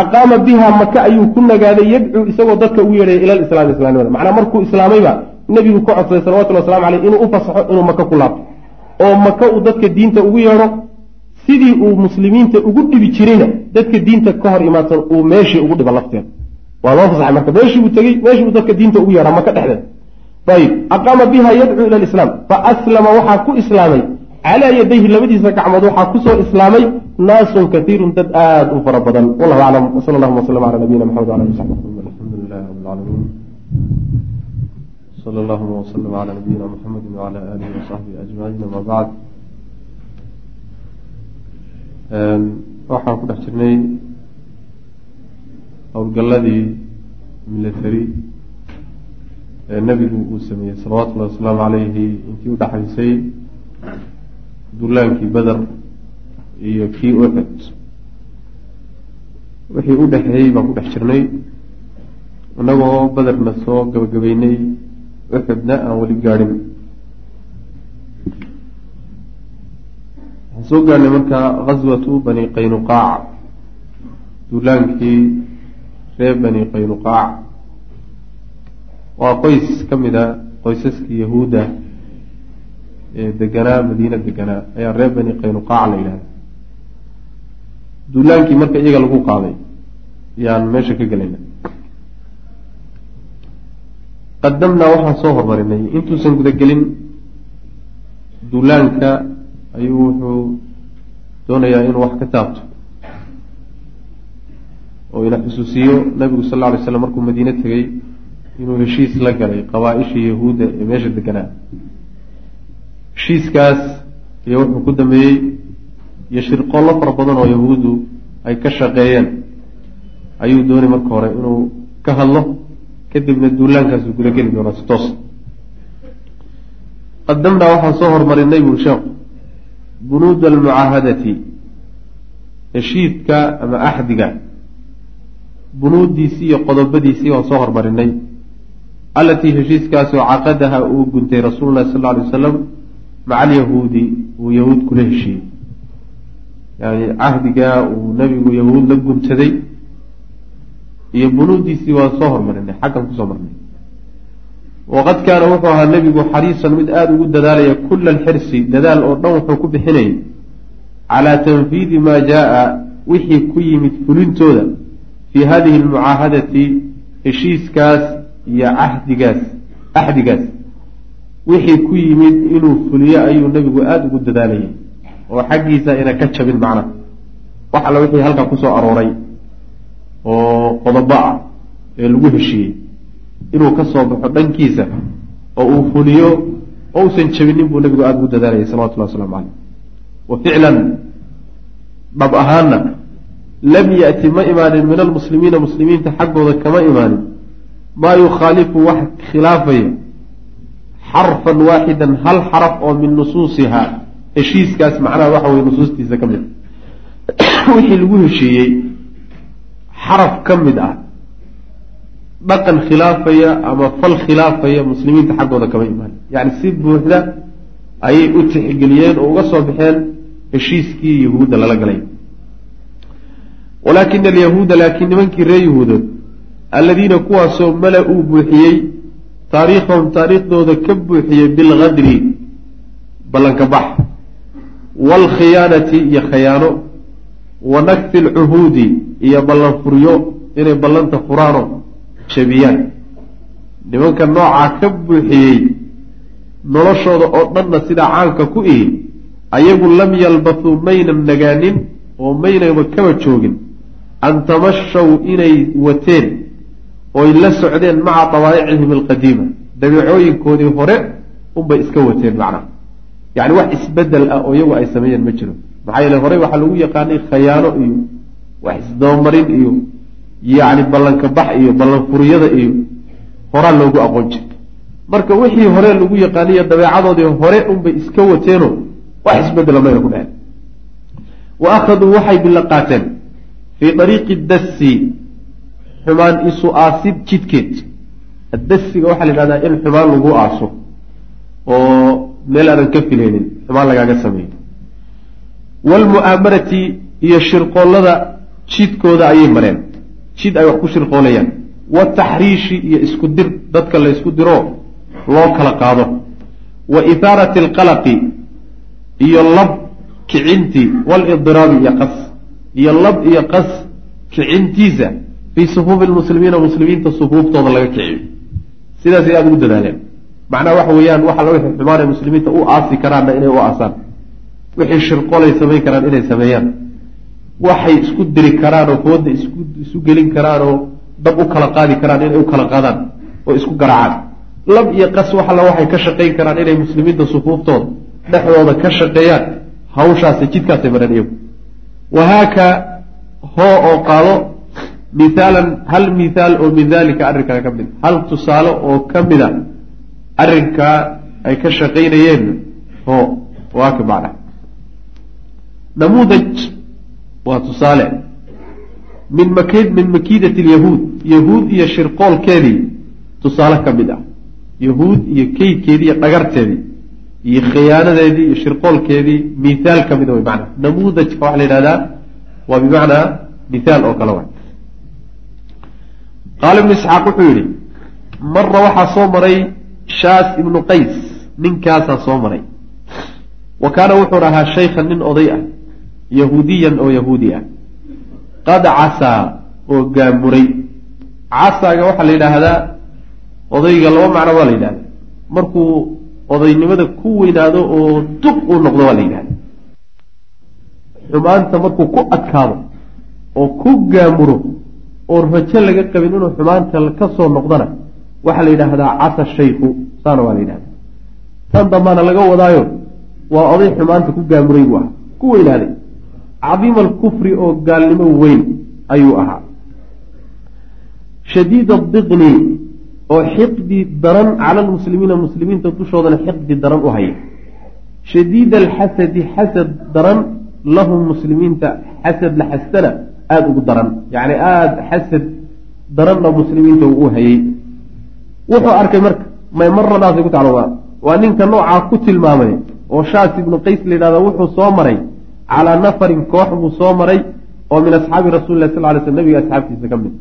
Aqaama biha maka ayuu ku nagaaday yadcuu isagoo dadka ugu yeedhaya ila lislaami islaamnimada macnaa markuu islaamayba nebigu ku codsaday salawatulli waslamu caleyh inuu u fasaxo inuu maka ku laabto. Oo maka uu dadka diinta ugu yeedho sidii uu muslimiinta ugu dhibi jirayna dadka diinta ka hor imaadsan uu meeshii ugu dhiba lafteeda waa loo fasaxay marka meeshii uu tegey meeshii uu dadka diinta ugu yeedha maka dhexdeeda ayib aqaama biha yadcuu ila lislaam fa aslama waxaa ku islaamay calaa yadayhi labadiisa gacmood waxaa ku soo islaamay naasun kaiirun dad aada u fara badan wallahu aclam wsala allahuma waslama cala nabiyina maxamed wala ali saxbi alxamdu lilahi rabi lcaalamiin sala allahuma waslama cala nabiyina muxamedi wacala aalihi wasaxbihi ajmaciin ama bacd waxaan ku dhex jirnay howlgalladii military ee nebigu uu sameeyey salawatullahi wasalaamu calayhi intii udhexaysay dullaankii beder iyo kii uxud wixii u dhexeeyey baan ku dhex jirnay. Innagoo baderna soo gabagabeynay uxudna aan weli gaadhin. Waxaan soo gaadhnay markaa ghaswatu bani qaynuqaac duulaankii reer bani qaynuqaac. Waa qoys ka mid a qoysaskii yahuudda deganaa madiina deganaa ayaa reer bani qaynuqaac la yidhahda. Duulaankii marka iyaga lagu qaaday yaan meesha ka gelayna qadamnaa waxaan soo hormarinay intuusan gudagelin duulaanka ayuu wuxuu doonayaa inuu wax ka taabto. Oo ina xusuusiyo nabigu sal alla alay slam markuu madiine tegey inuu heshiis la galay qabaa-ishii yahuudda ee meesha deganaa heshiiskaas iyo wuxuu ku dambeeyey iyo shirqoollo fara badan oo yahuuddu ay ka shaqeeyeen. Ayuu doonay marka hore inuu ka hadlo kadibna duulaankaasu gudageli doonaa si toos. Qadamnaa waxaan soo hormarinay buri sheekhu bunuud almucaahadati heshiidka ama axdiga bunuuddiisii iyo qodobadiisii waan soo hormarinay allatii heshiiskaasoo caqadaha uu guntay rasuulu llahi sal lla alay wasalam maca alyahuudi uu yahuud kula heshiiyey. Yani cahdigaa uu nabigu yahuud la guntaday iyo bunuuddiisii waan soo hormarinay xaggan ku soo marnay. Waqad kaana wuxuu ahaa nebigu xariisan mid aada ugu dadaalaya kula alxirsi dadaal oo dhan wuxuu ku bixinayay calaa tanfiidi maa jaa wixii ku yimid fulintooda fii hadihi almucaahadati heshiiskaas iyo cahdigaas axdigaas wixii ku yimid inuu fuliyo ayuu nebigu aada ugu dadaalayay oo xaggiisa ina ka jabin macna. wax alla wixii halkaa ku soo arooray oo qodobo ah ee lagu heshiiyey. inuu ka soo baxo dhankiisa oo uu fuliyo oo usan jabinin buu nebigu aada ugu dadaalayay salawatullahi waslamu caleyh wa ficlan dhab ahaanna lam yati ma imaanin min almuslimiina muslimiinta xaggooda kama imaanin. maa yukhaalifu wax khilaafaya xarfan waaxidan hal xaraf oo min nusuusiha heshiiskaas macnaha waxa weye nusuustiisa ka mid. A <coughs> wixii lagu heshiiyey xaraf ka mid ah. Dhaqan khilaafaya ama fal khilaafaya muslimiinta xaggooda kama imaan. Yacni si buuxda ayay u tixgeliyeen oo uga soo baxeen heshiiskii yahuudda lala galay. Walaakina alyahuuda laakiin nimankii reer yahuudood alladiina kuwaasoo mala uu buuxiyey taariikhahum taariikhdooda ka buuxiyey bilkadri ballanka bax waalkhiyaanati iyo khayaano wa nakfi alcuhuudi iyo ballan furyo inay ballanta furaano jabiyaan nimanka noocaa ka buuxiyey noloshooda oo dhanna sidaa caanka ku ihi ayagu lam yalbathuu maynan nagaanin oo maynaba kaba joogin. An tamashaw inay wateen oy la socdeen maca dabaa'icihim alqadiima. Dabeecooyinkoodii hore unbay iska wateen macnaha yacni wax isbeddel ah oo iyagu ay sameeyeen ma jiro. Maxaa yeele horey waxaa lagu yaqaanay khayaano iyo wax isdabamarin iyo yacni ballanka bax iyo ballan furyada iyo horaa loogu aqoon jirta marka wixii hore lagu yaqaaniyo dabeecadoodii hore unbay iska wateenoo wax isbedela mayna ku dheheen wa akhaduu waxay bila qaateen fii dariiqi dasi xumaan isu aasid jidkeed. Addasiga waxaa la yidhahdaa in xumaan lagu aaso oo meel aadan ka filaynin xumaan lagaaga sameeyo. Waalmu'aamarati iyo shirqoollada jidkooda ayay mareen. Jid ay wax ku shirqoolayaan. Wataxriishi iyo isku dir dadka la ysku diro loo kala qaado. Wa ihaarati alqalaqi iyo lab kicintii walidiraabi iyo qas iyo lab iyo qas kicintiisa fii sufuufi lmuslimiina muslimiinta sufuuftooda laga kiciyo sidaasay aada ugu dadaaleen macnaha waxa weeyaan waxa wixii xumaanay muslimiinta u aasi karaanna inay u aasaan wixii shirqolay samayn karaan inay sameeyaan waxay isku diri karaan oo fooda isku isu gelin karaan oo dab u kala qaadi karaan inay u kala qaadaan oo isku garaacaan lab iyo qas wax alla waxay ka shaqayn karaan inay muslimiinta sufuuftooda dhexdooda ka shaqeeyaan hawshaasi jidkaasay mareen iyagu wahaaka hoo oo qaado mithaalan hal mithaal oo min dalika arrinkaa ka mid hal tusaale oo ka mida arrinkaa ay ka shaqaynayeen hoo waa ka macna. Namuudaj waa tusaale. Min mak min makiidati lyahuud yahuud iyo shirqoolkeedii tusaale ka mid ah. Yahuud iyo keydkeedii iyo dhagarteedii iyo khiyaanadeedii iyo shirqoolkeedii mithaal ka mida way macna. Namuudajka waxaa la yidhahdaa waa bimacnaa mithaal oo kale wa qaala ibnu isxaaq wuxuu yihi mara waxaa soo maray shaas ibnu qays ninkaasaa soo maray. Wa kaana wuxuuna ahaa shaykhan nin oday ah yahuudiyan oo yahuudi ah. Qad casaa oo gaamuray. Casaaga waxaa la yidhaahdaa odayga laba macno waa la yidhahda markuu odaynimada ku weynaado oo duq uu noqdo waa la yidhahda xumaanta markuu ku adkaado oo ku gaamuro oo rajo laga qabin inuu xumaanta ka soo noqdana waxaa la yidhaahdaa casa shaykhu saana waa la yidhahda tan dambaana laga wadaayo waa oday xumaanta ku gaamuray buu ahaa. Ku weynaaday cadiima alkufri oo gaalnimo weyn ayuu ahaa. Shadiid adiqni oo xiqdi daran cala almuslimiina muslimiinta dushoodana xiqdi daran u haya. Shadiid alxasadi xasad daran lahum muslimiinta xasad la xastana aada ugu daran. Yacni aada xasad daranna muslimiinta uu u hayay. Wuxuu arkay marka maymaradaasay ku tacaluma waa ninka noocaa ku tilmaamay oo shaas ibnu qays la yidhahda wuxuu soo maray. Calaa nafarin koox buu soo maray oo min asxaabi rasuli lah sal ly sl nabiga asxaabtiisa ka mid.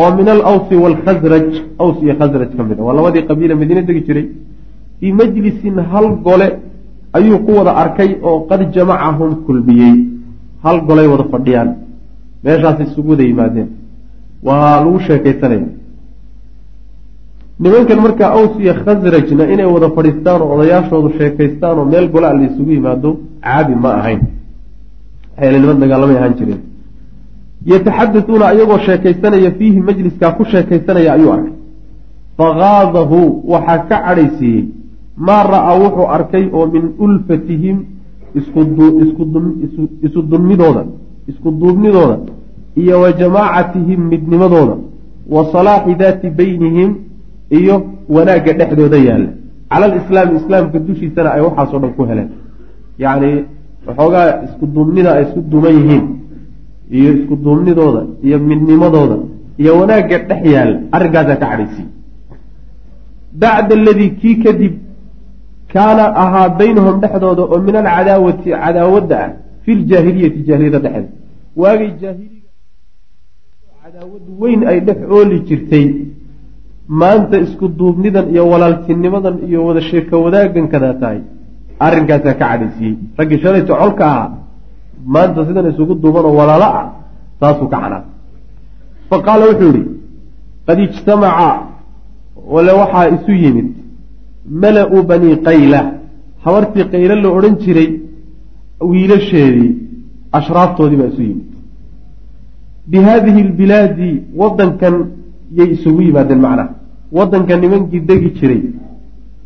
Oo min alawsi waalkhasraj aws iyo khasraj ka mid. A waa labadii qabiila madiine degi jiray. Fii majlisin hal gole ayuu ku wada arkay oo qad jamacahum kulmiyey. Hal golay wada fadhiyaan meeshaas isugu wada yimaadeen waa lagu sheekaysanaya nimankan markaa aws iyo khasrajna inay wada fadhiistaan oo odayaashoodu sheekaystaan oo meel gola la isugu yimaado caadi ma ahayn waxayla niman dagaalamay ahaan jireen yataxadatuuna ayagoo sheekaysanaya fiihi majliskaa ku sheekaysanaya ayuu arkay fakaadahu waxaa ka cadhaysiiyey maa ra'aa wuxuu arkay oo min ulfatihim isu dulmidooda isku duubnidooda iyo wa jamaacatihim midnimadooda wa salaaxi daati beynihim iyo wanaagga dhexdooda yaalla. Cala alislaami islaamka dushiisana ay waxaasoo dhan ku heleen. Yacni waxoogaa isku duubnida ay isku duuman yihiin iyo isku duubnidooda iyo midnimadooda iyo wanaagga dhex yaalla arrinkaasaa ka cadhaysiiye bacda aladii kii kadib kaana ahaa baynahum dhexdooda oo min alcadaawati cadaawadda ah fi ljaahiliyati jaahiliyada dhexeeda waagay jaahiliga cadaawad weyn ay dhex ooli jirtay. Maanta isku duubnidan iyo walaaltinimadan iyo wada sheeko wadaagan kadaa tahay. Arrinkaasaa ka cadhaysiiyey raggii shalayto colka ahaa. Maanta sidan isugu duubanoo walaalo ah saasuu ka canaa. Fa qaala wuxuu yihi qad ijtamaca wale waxaa isu yimid mala-u banii qayla. Habartii qaylo la odhan jiray wiilasheedii ashraaftoodii baa isu yimid. Bi haadihi lbilaadi wadankan yay isugu yimaadeen macnaha. Wadanka nimankii degi jiray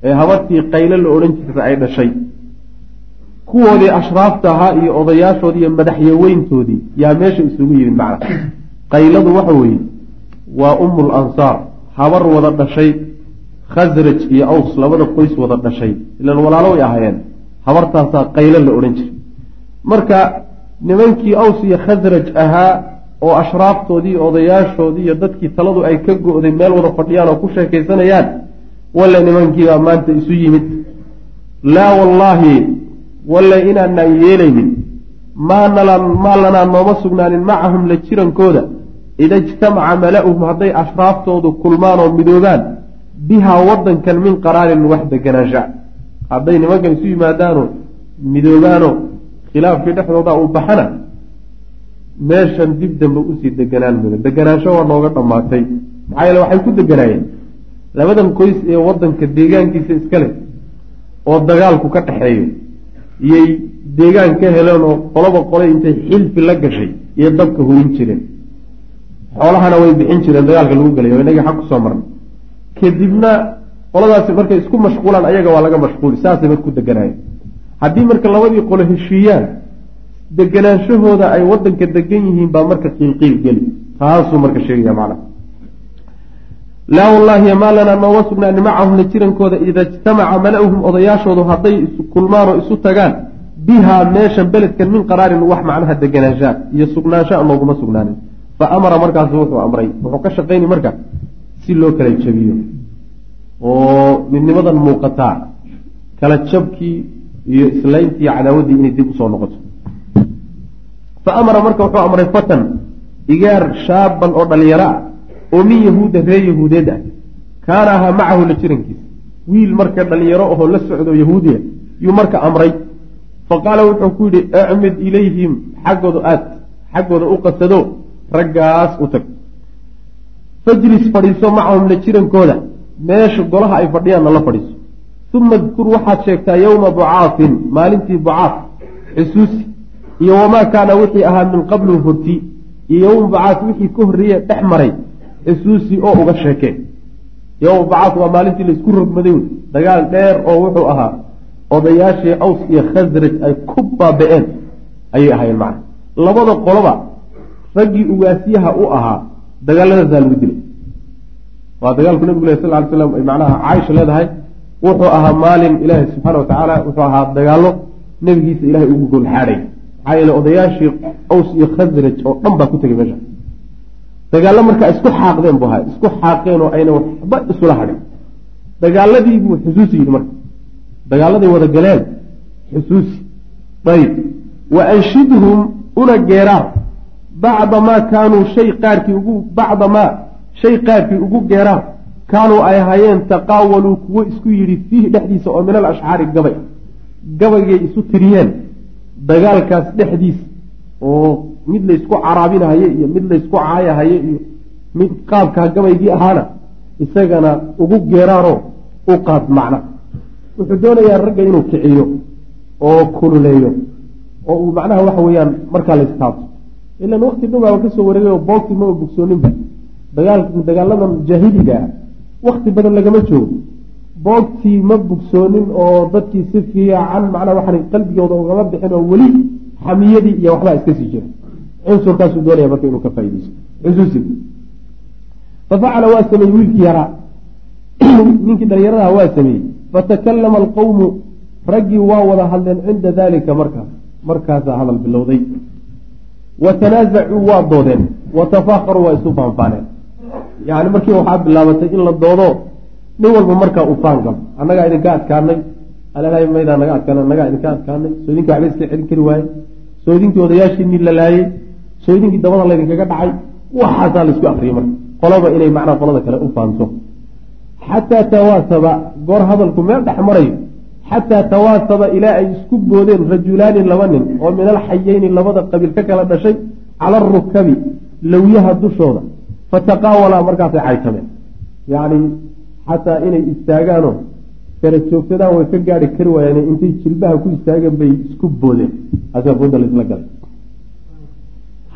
ee habartii qaylo la odhan jirta ay dhashay. Kuwoodii ashraafta ahaa iyo odayaashoodii iyo madaxyaweyntoodii yaa meesha isugu yimid macna qayladu waxa weeye waa ummul ansaar habar wada dhashay khasraj iyo aws labada qoys wada dhashay. Ilan walaalo way ahaayeen. Habartaasaa qaylo la odhan jiray marka nimankii aws iyo khasraj ahaa oo ashraaftoodii odayaashoodii iyo dadkii taladu ay ka go-day meel wada fadhiyaan oo ku sheekaysanayaan walle nimankiibaa maanta isu yimid. Laa wallaahi walle inaanaan yeelaynin. Maa maa lanaa nooma sugnaanin macahum la jirankooda. Ida ijtamaca mala-uhum hadday ashraaftoodu kulmaan oo midoobaan bihaa wadankan min qaraarin wax deganaansha hadday nimankan isu yimaadaano midoobaano khilaafkii dhexdooda uu baxana meeshan dib dambe u sii deganaan mudan deganaansho waa nooga dhammaatay. Maxaa yeele waxay ku deganaayeen labadan qoys ee wadanka deegaankiisa iska leh oo dagaalku ka dhexeeyo iyay deegaan ka heleen oo qoloba qole intay xilfi la gashay iyo dabka hurin jireen. Xoolahana way bixin jireen dagaalka lagu gelay oo inagii xag ku soo marnay. Kadibna qoladaasi markay isku mashquulaan ayaga waa laga mashquuli saasay marka ku deganaayeen haddii marka labadii qole heshiiyaan deganaanshahooda ay wadanka degan yihiin baa marka qiilqiil geli. Taasuu marka sheegaya macna. Laa wallaahi maa lanaa nooga sugnaani macahum la jirankooda ida ijtamaca mala-uhum odayaashoodu hadday kulmaan oo isu tagaan bihaa meeshan beledkan min qaraarin wax macnaha deganaanshaa iyo sugnaansha nooguma sugnaanin. Fa amara markaasu wuxuu amray wuxuu ka shaqayni marka si loo kala jabiyo oo midnimadan muuqataa kala jabkii iyo islayntii cadaawaddii inay dib u soo noqoto. Fa amara marka wuxuu amray fatan igaar shaaban oo dhalinyaro ah oo min yahuuda reer yahuudeed ah kaana ahaa macahu la jirankiisa wiil marka dhalinyaro ahoo la socdo yahuudiya yuu marka amray. Fa qaala wuxuu ku yidhi icmid ilayhim xaggooda aad xaggooda u qasado raggaas u tag. Fajlis fadhiiso macahum la jirankooda. Meesha golaha ay fadhiyaanna la fadhiiso uma dkur waxaad sheegtaa yowma bucaafin maalintii bucaaf xusuusi iyo wamaa kaana wixii ahaa min qablu horti iyo yowma bucaaf wixii ka horreeye dhex maray xusuusi oo uga sheekee yowma bucaaf waa maalintii la isku rogmaday wey dagaal dheer oo wuxuu ahaa odayaashii aws iyo khasraj ay ku baaba-een ayay ahaayeen macna labada qoloba raggii ugaasyaha u ahaa dagaaladaasaa lagu dilay waa dagaalku nabigu leh sal ly slam ay macnaha caaisha leedahay wuxuu ahaa maalin ilaahi subxaana wa tacaala wuxuu ahaa dagaallo nebigiisa ilahay ugu golxaadhay maxaa yeele odayaashii aws iyo khasraj oo dhan baa ku tegay meesha. Dagaallo markaa isku xaaqdeen bu ahaa isku xaaqeen oo ayna waxba isula hadhin. Dagaaladii buu xusuusi yidhi marka. Dagaaladay wada galeen. Xusuusi ayib wa anshidhum una geeraar bacda maa kaanuu shay qaarkii ugu bacda maa shay qaarkii ugu geeraar kaanuu ay ahaayeen taqaawaluu kuwo isku yidhi fiihi dhexdiisa oo min al ashcaari gabay. Gabaygay isu tiriyeen. Dagaalkaas dhexdiisa oo mid laysku caraabinahaye iyo mid laysku caayahaye iyo mid qaabkaa gabaygii ahaana isagana ugu geeraaroo u qaad macna. Wuxuu doonayaa ragga inuu kiciyo oo kululeeyo oo uu macnaha waxa weeyaan markaa la istaabto. Ilan wakti dhow baaba ka soo wareegay oo boogti maba bogsooninba dagaal dagaaladan jaahiliga ah wakti badan lagama joogo. Boogtii ma bogsoonin oo dadkii si fiican macnaha waxaan qalbigooda ugama bixin oo weli xamiyadii iyo waxbaa iska sii jira cunsurkaasuu doonaya marka inuu ka faaideysto xusuusigu fafacala waa sameeyey wiilkii yaraa. <clears throat> Ninkii dhalinyaradaha waa sameeyey. Fatakallama alqawmu. Raggii waa wada hadleen cinda dalika markaas markaasaa hadal bilowday. Wa tanaasacuu waa doodeen. Wa tafaaqaruu waa isu faanfaaneen yani markii waxaa bilaabatay in la doodo nin walba markaa uu faan galo annagaa idinka adkaanay. Alalahay maydaa naga adkaan annagaa idinka adkaanay. Soo idinka waxba iska celin kari waaye. Soo idinkii odayaashiinii la laayey soo idinkii dabada laydinkaga dhacay. Waxaasaa la isku akriyay marka. Qolaba inay macnaa qolada kale u faanto. Xataa tawaasaba goor hadalku meel dhex marayo xataa tawaasaba ilaa ay isku boodeen rajulaani laba nin oo min alxayeyni labada qabiil ka kala dhashay cala arukabi lawyaha dushooda fataqaawalaa markaasay caytameen yacni xataa inay istaagaanoo kala joogsadaan way ka gaari kari waayeen intay jilbaha ku istaageen bay isku boodeen. Asaa booda laisla galay.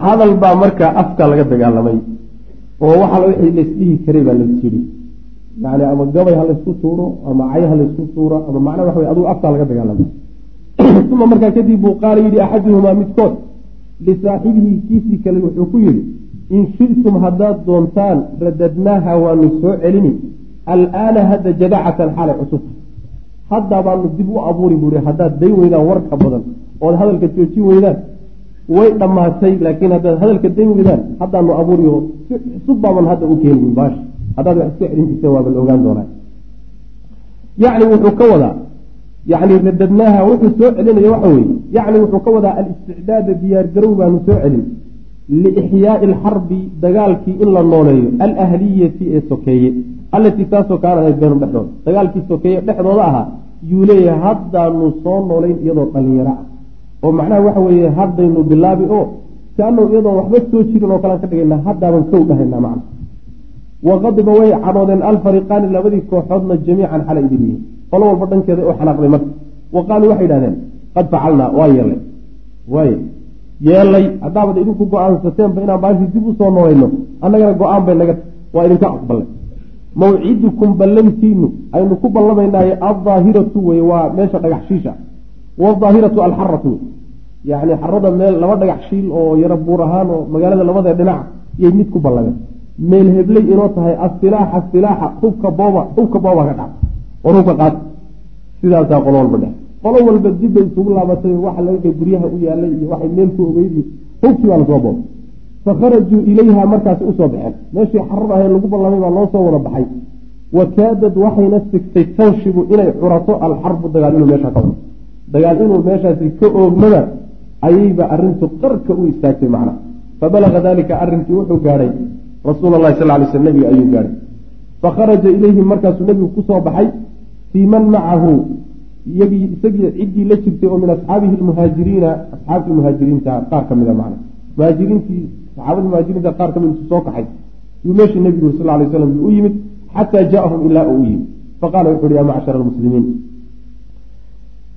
Hadal baa markaa afka laga dagaalamay oo waxa wixii laysdhihi karay baa la jiri yani ama gabay ha laysku tuuro ama cay ha laysku tuuro ama macnaa waxa wey adugu afkaa laga dagaalamay. <clears throat> Uma markaa kadib buu qaala yidhi axaduhumaa midkood lisaaxibihi kiisii kale wuxuu ku yidhi in shirtum haddaad doontaan radadnaaha waanu soo celini alaana hadda jadacatan xaalay cusub. Hadda baanu dib u abuuri buui haddaad day weydaan warka badan ood hadalka joojin weydaan way dhammaatay laakiin haddaad hadalka day weydaan haddaanu abuuriyo si cusub baaban hadda u keeni baash. Haddaad wax iska celin jirta waaba la ogaan doonaa. Yacni wuxuu ka wadaa yani radadnaaha wuxuu soo celinaya waxa weeye. Yacni wuxuu ka wadaa alisticdaada diyaargarow baanu soo celin liixyaai alxarbi dagaalkii in la nooleeyo alahliyati ee sokeeye. Allatii taasoo kaana ahayd beenum dhexdooda dagaalkii sokeeye dhexdooda ahaa yuu leeyahay haddaanu soo noolayn iyadoo dhalinyaro ah. Oo macnaha waxa weeye haddaynu bilaabi oo kaanau iyadoon waxba soo jirin oo kalean ka dhigayna haddaaban kow dhahaynaa macna. Waqadiba way cadhoodeen alfariqaani labadii kooxoodna jamiican xala idiliyihin qolo walba dhankeeda oo xanaaqday marka. Wa qaaluu waxay idhahdeen qad facalnaa waa yeelay. Waay yeelay haddaabad idinku go'aansateenba inaan baashii dib u soo noolayno annagana go'aan bay naga waa idinka aqbalay. Mawcidukum ballantiinu aynu ku ballamaynaaye aldaahiratu wey waa meesha dhagax shiisha. Wadaahiratu alxaratu wey yani xarada meel laba dhagax shiil oo yaro buur ahaan oo magaalada labadee dhinaca yay mid ku ballameen meel hebley inoo tahay asilaaxa silaaxa hubka booba hubka booba ka dhac war hubka qaad. Sidaasaa qolo walba dhex qolo walba dibbay isugu laabatay waxa laga guryaha u yaalay iyo waxay meel ku ogeyd hubkii baa la soo booba fakharajuu ilayha markaasi u soo baxeen. Meeshii xarar ahee lagu ballamay baa loo soo wada baxay. Wa kaadad waxayna sigtay tanshibu inay curato alxarbu dagaal inuu meeshaa ka curo dagaal inuu meeshaasi ka oogmada ayayba arintu qarka u istaagtay macna. Fabalaga dalika arinkii wuxuu gaadhay rasuul lahi sal lay sl nabiga ayuu gaadhay. Fakharaja ilayhim markaasuu nebigu ku soo baxay fii man macahu iyagii isagii ciddii la jirtay oo min asxaabihi lmuhaajiriina asxaabtii muhaajiriinta qaar ka mida macna. Muhaajiriintii saxaabadii muhaajiriinta qaar ka mid intuu soo kaxay yuu meeshii nebigu sal lay slam u yimid xataa jaaahum ilaa uu u yimid. Faqala wuxu uhi ya macshara almuslimiin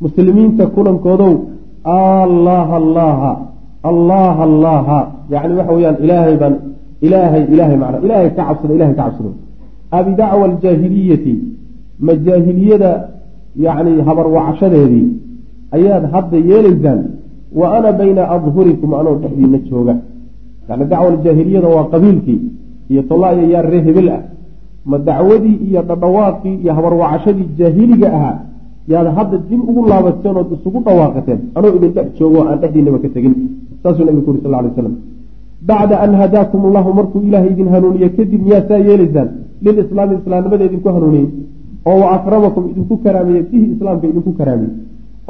muslimiinta kulankoodow allaha allaha allaha allaha yani waxa weyaan ilaahay baan ilaahay ilahay mana ilahay ka cabsada ilahay ka cabsado abidacwa aljaahiliyati ma yani habarwacashadeedii ayaad hadda yeelaysaan wa ana bayna adhurikum anoo dhexdiina jooga. Yani dacwa aljaahiliyada waa qabiilkii iyo tolaayo yaa ree hebel ah. Ma dacwadii iyo dhadhawaaqii iyo habarwacashadii jaahiliga ahaa yaad hadda dib ugu laabateen ood isugu dhawaaqateen anoo idin dhex joogo aan dhexdiinaba ka tegin. Saasuu nabigu uri sal lay slam bacda an hadaakum allahu markuu ilaahay idin hanuuniye kadib miyaa saa yeelaysaan lilislaami islaamnimada idinku hanuuniyey oo wa akramakum idinku karaamiyey bihi islaamka idinku karaamiyey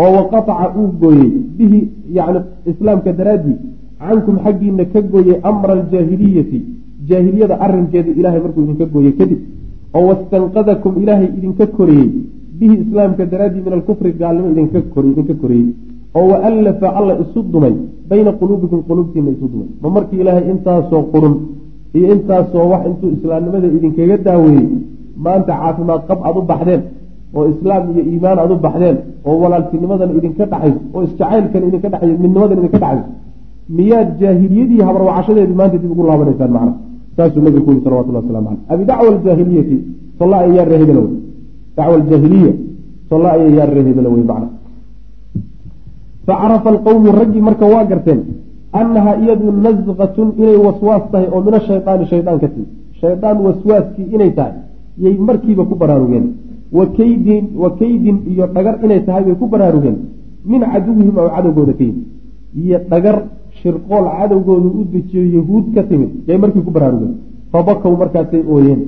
oo waqataca uu gooyey bihi yani islaamka daraaddii cankum xaggiina ka gooyey amra aljaahiliyati jaahiliyada arinkeeda ilaahay markuu idinka gooyey kadib. oo wastanqadakum ilaahay idinka koriyey bihi islaamka daraaddii min alkufri gaalnimo idinka koriyey. oo waallafa alla isu dumay bayna quluubikum quluubtiina isu dumay. ma markii ilaahay intaasoo qurun iyo intaasoo wax intuu islaamnimada idinkaga daaweeyey maanta caafimaad qab aad u baxdeen oo islaam iyo iimaan aad u baxdeen oo walaaltinimadan idinka dhaxayso oo isjacaylkan idinka dhexayo midnimadan idinka dhexayso miyaad jaahiliyadii habarwacashadeedii maanta dib ugu laabanaysaan macna saasuu nabigu ku yiri salawatullah waslamu caleyh abi dacwa aljaahiliyati solla aya yaa reehebela wey dacwa aljaahiliya solla aya yaa reehebela wey macna facarafa alqowmu raggii marka waa garteen annahaa iyadu nasqatun inay waswaas tahay oo min ashaydaani shaydaan ka timi. Shaydaan waswaaskii inay tahay yay markiiba ku baraarugeen. Wa kaydin wa kaydin iyo dhagar inay tahay bay ku baraarugeen. Min caduwihim oo cadowgooda ka yimid. Iyo dhagar shirqool cadowgooda u dejiyo yahuud ka timid yay markii ku baraarugeen. Fabakow markaasay ooyeen.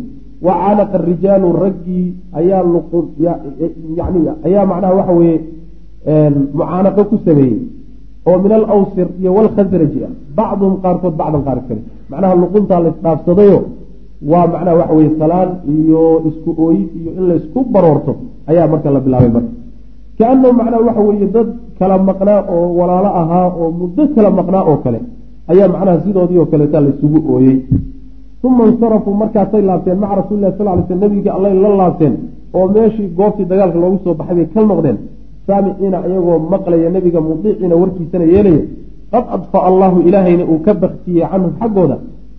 Wa calaqa rijaalu raggii ayaa yani ayaa macnaha waxa weeye mucaanaqo ku sameeyey. Oo min alawsir iyo walkhasraji ah. Bacduhum qaarkood bacdan qaar kale macnaha luquntaa la isdhaafsadayo waa macnaha waxa weye salaan iyo isku ooyid iyo in laysku baroorto ayaa marka la bilaabay marka. Kaanahu macnaha waxa weeye dad kala maqnaa oo walaalo ahaa oo muddo kala maqnaa oo kale ayaa macnaha sidoodii oo kaleeta laysugu ooyey uma insarafuu markaasay laabteen maca rasuulilah sal ly sl nabiga allay la laabteen oo meeshii goobtii dagaalka loogu soo baxay bay ka noqdeen saamiciina iyagoo maqlaya nebiga mudiiciina warkiisana yeelaya qad adfa'a allahu ilaahayna uu ka baktiyey canhum xaggooda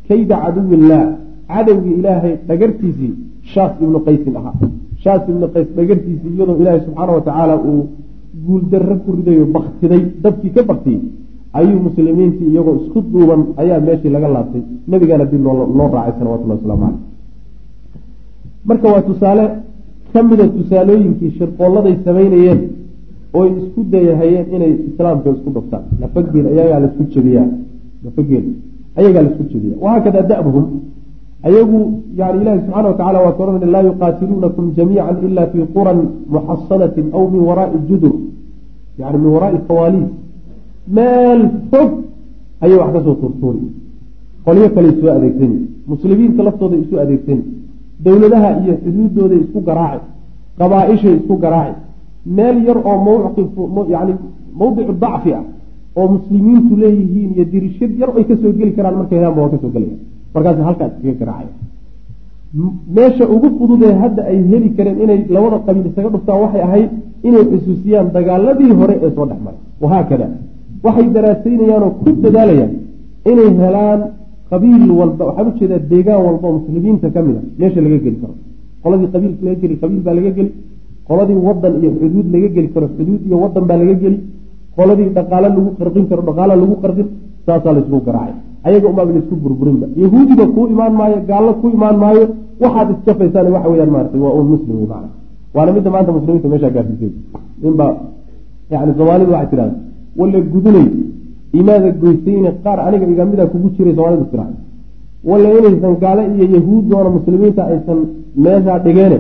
kayda caduwillaah cadowgii ilaahay dhagartiisii shaas ibnu qaysin ahaa. Shaas ibnu qays dhagartiisii iyadoo ilaahay subxaana watacaala uu guuldarro ku ridayo baktiday dabkii ka baktiyey ayuu muslimiintii iyagoo isku duuban ayaa meeshii laga laabtay. Nebigana dib loo raacay salawatullah waslamu caleyh marka waa tusaale ka mida tusaalooyinkii shirqoolladay samaynayeen ooy isku dayahayeen inay islaamka isku dhuftaan lafageel ayagaa la isku jebiyaa. Lafageel ayagaa la isku jebiya wahaakada da'buhum ayagu yani ilahi subxana watacala waa ka ohanay laa yuqaatiluunakum jamiica ila fii quran muxasanatin aw min waraai judur. Yani min waraai fawaaliid meel fog ayay wax ka soo tuurtuuri qolyo kale isu adeegsani muslimiinta laftooda isu adeegsani dowladaha iyo xuduudooday isku garaaci. Qabaa-ishay isku garaaci. Meel yar oo mawqif yani mawdicu dacfi ah oo muslimiintu leeyihiin iyo dirishad yar ay ka soo geli karaan markay helaanba waa ka soo gelaya markaas halkaa iskaga garaacaya meesha ugu fududee hadda ay heli kareen inay labada qabiil isaga dhuftaan waxay ahayd inay xusuusiyaan dagaaladii hore ee soo dhex maray. Wahaakada waxay daraasaynayaan oo ku dadaalayaan inay helaan qabiil walba waxaan u jeedaa deegaan walba oo muslimiinta ka mid a meesha laga geli karo. Qoladii qabiil laga geli qabiil baa laga geli. Qoladii wadan iyo xuduud laga geli karo xuduud iyo wadan baa laga geli. Qoladii dhaqaalo lagu qarqin karo dhaqaalo lagu qarqin saasaa laysku garaacay. ayaga umaaba laysku burburinba. yahuudiba kuu imaan maayo gaallo ku imaan maayo waxaad isjafaysaan waxa weyaan maarata waa un muslim wey macana waana midda maanta muslimiinta meeshaa gaarsiisay ninba yani soomaalidu waxay tidhahda walla gudunay imaada goysayne qaar aniga igamida kugu jiray soomaalidu tira walla inaysan gaale iyo yahuud doona muslimiinta aysan meeshaa dhigeene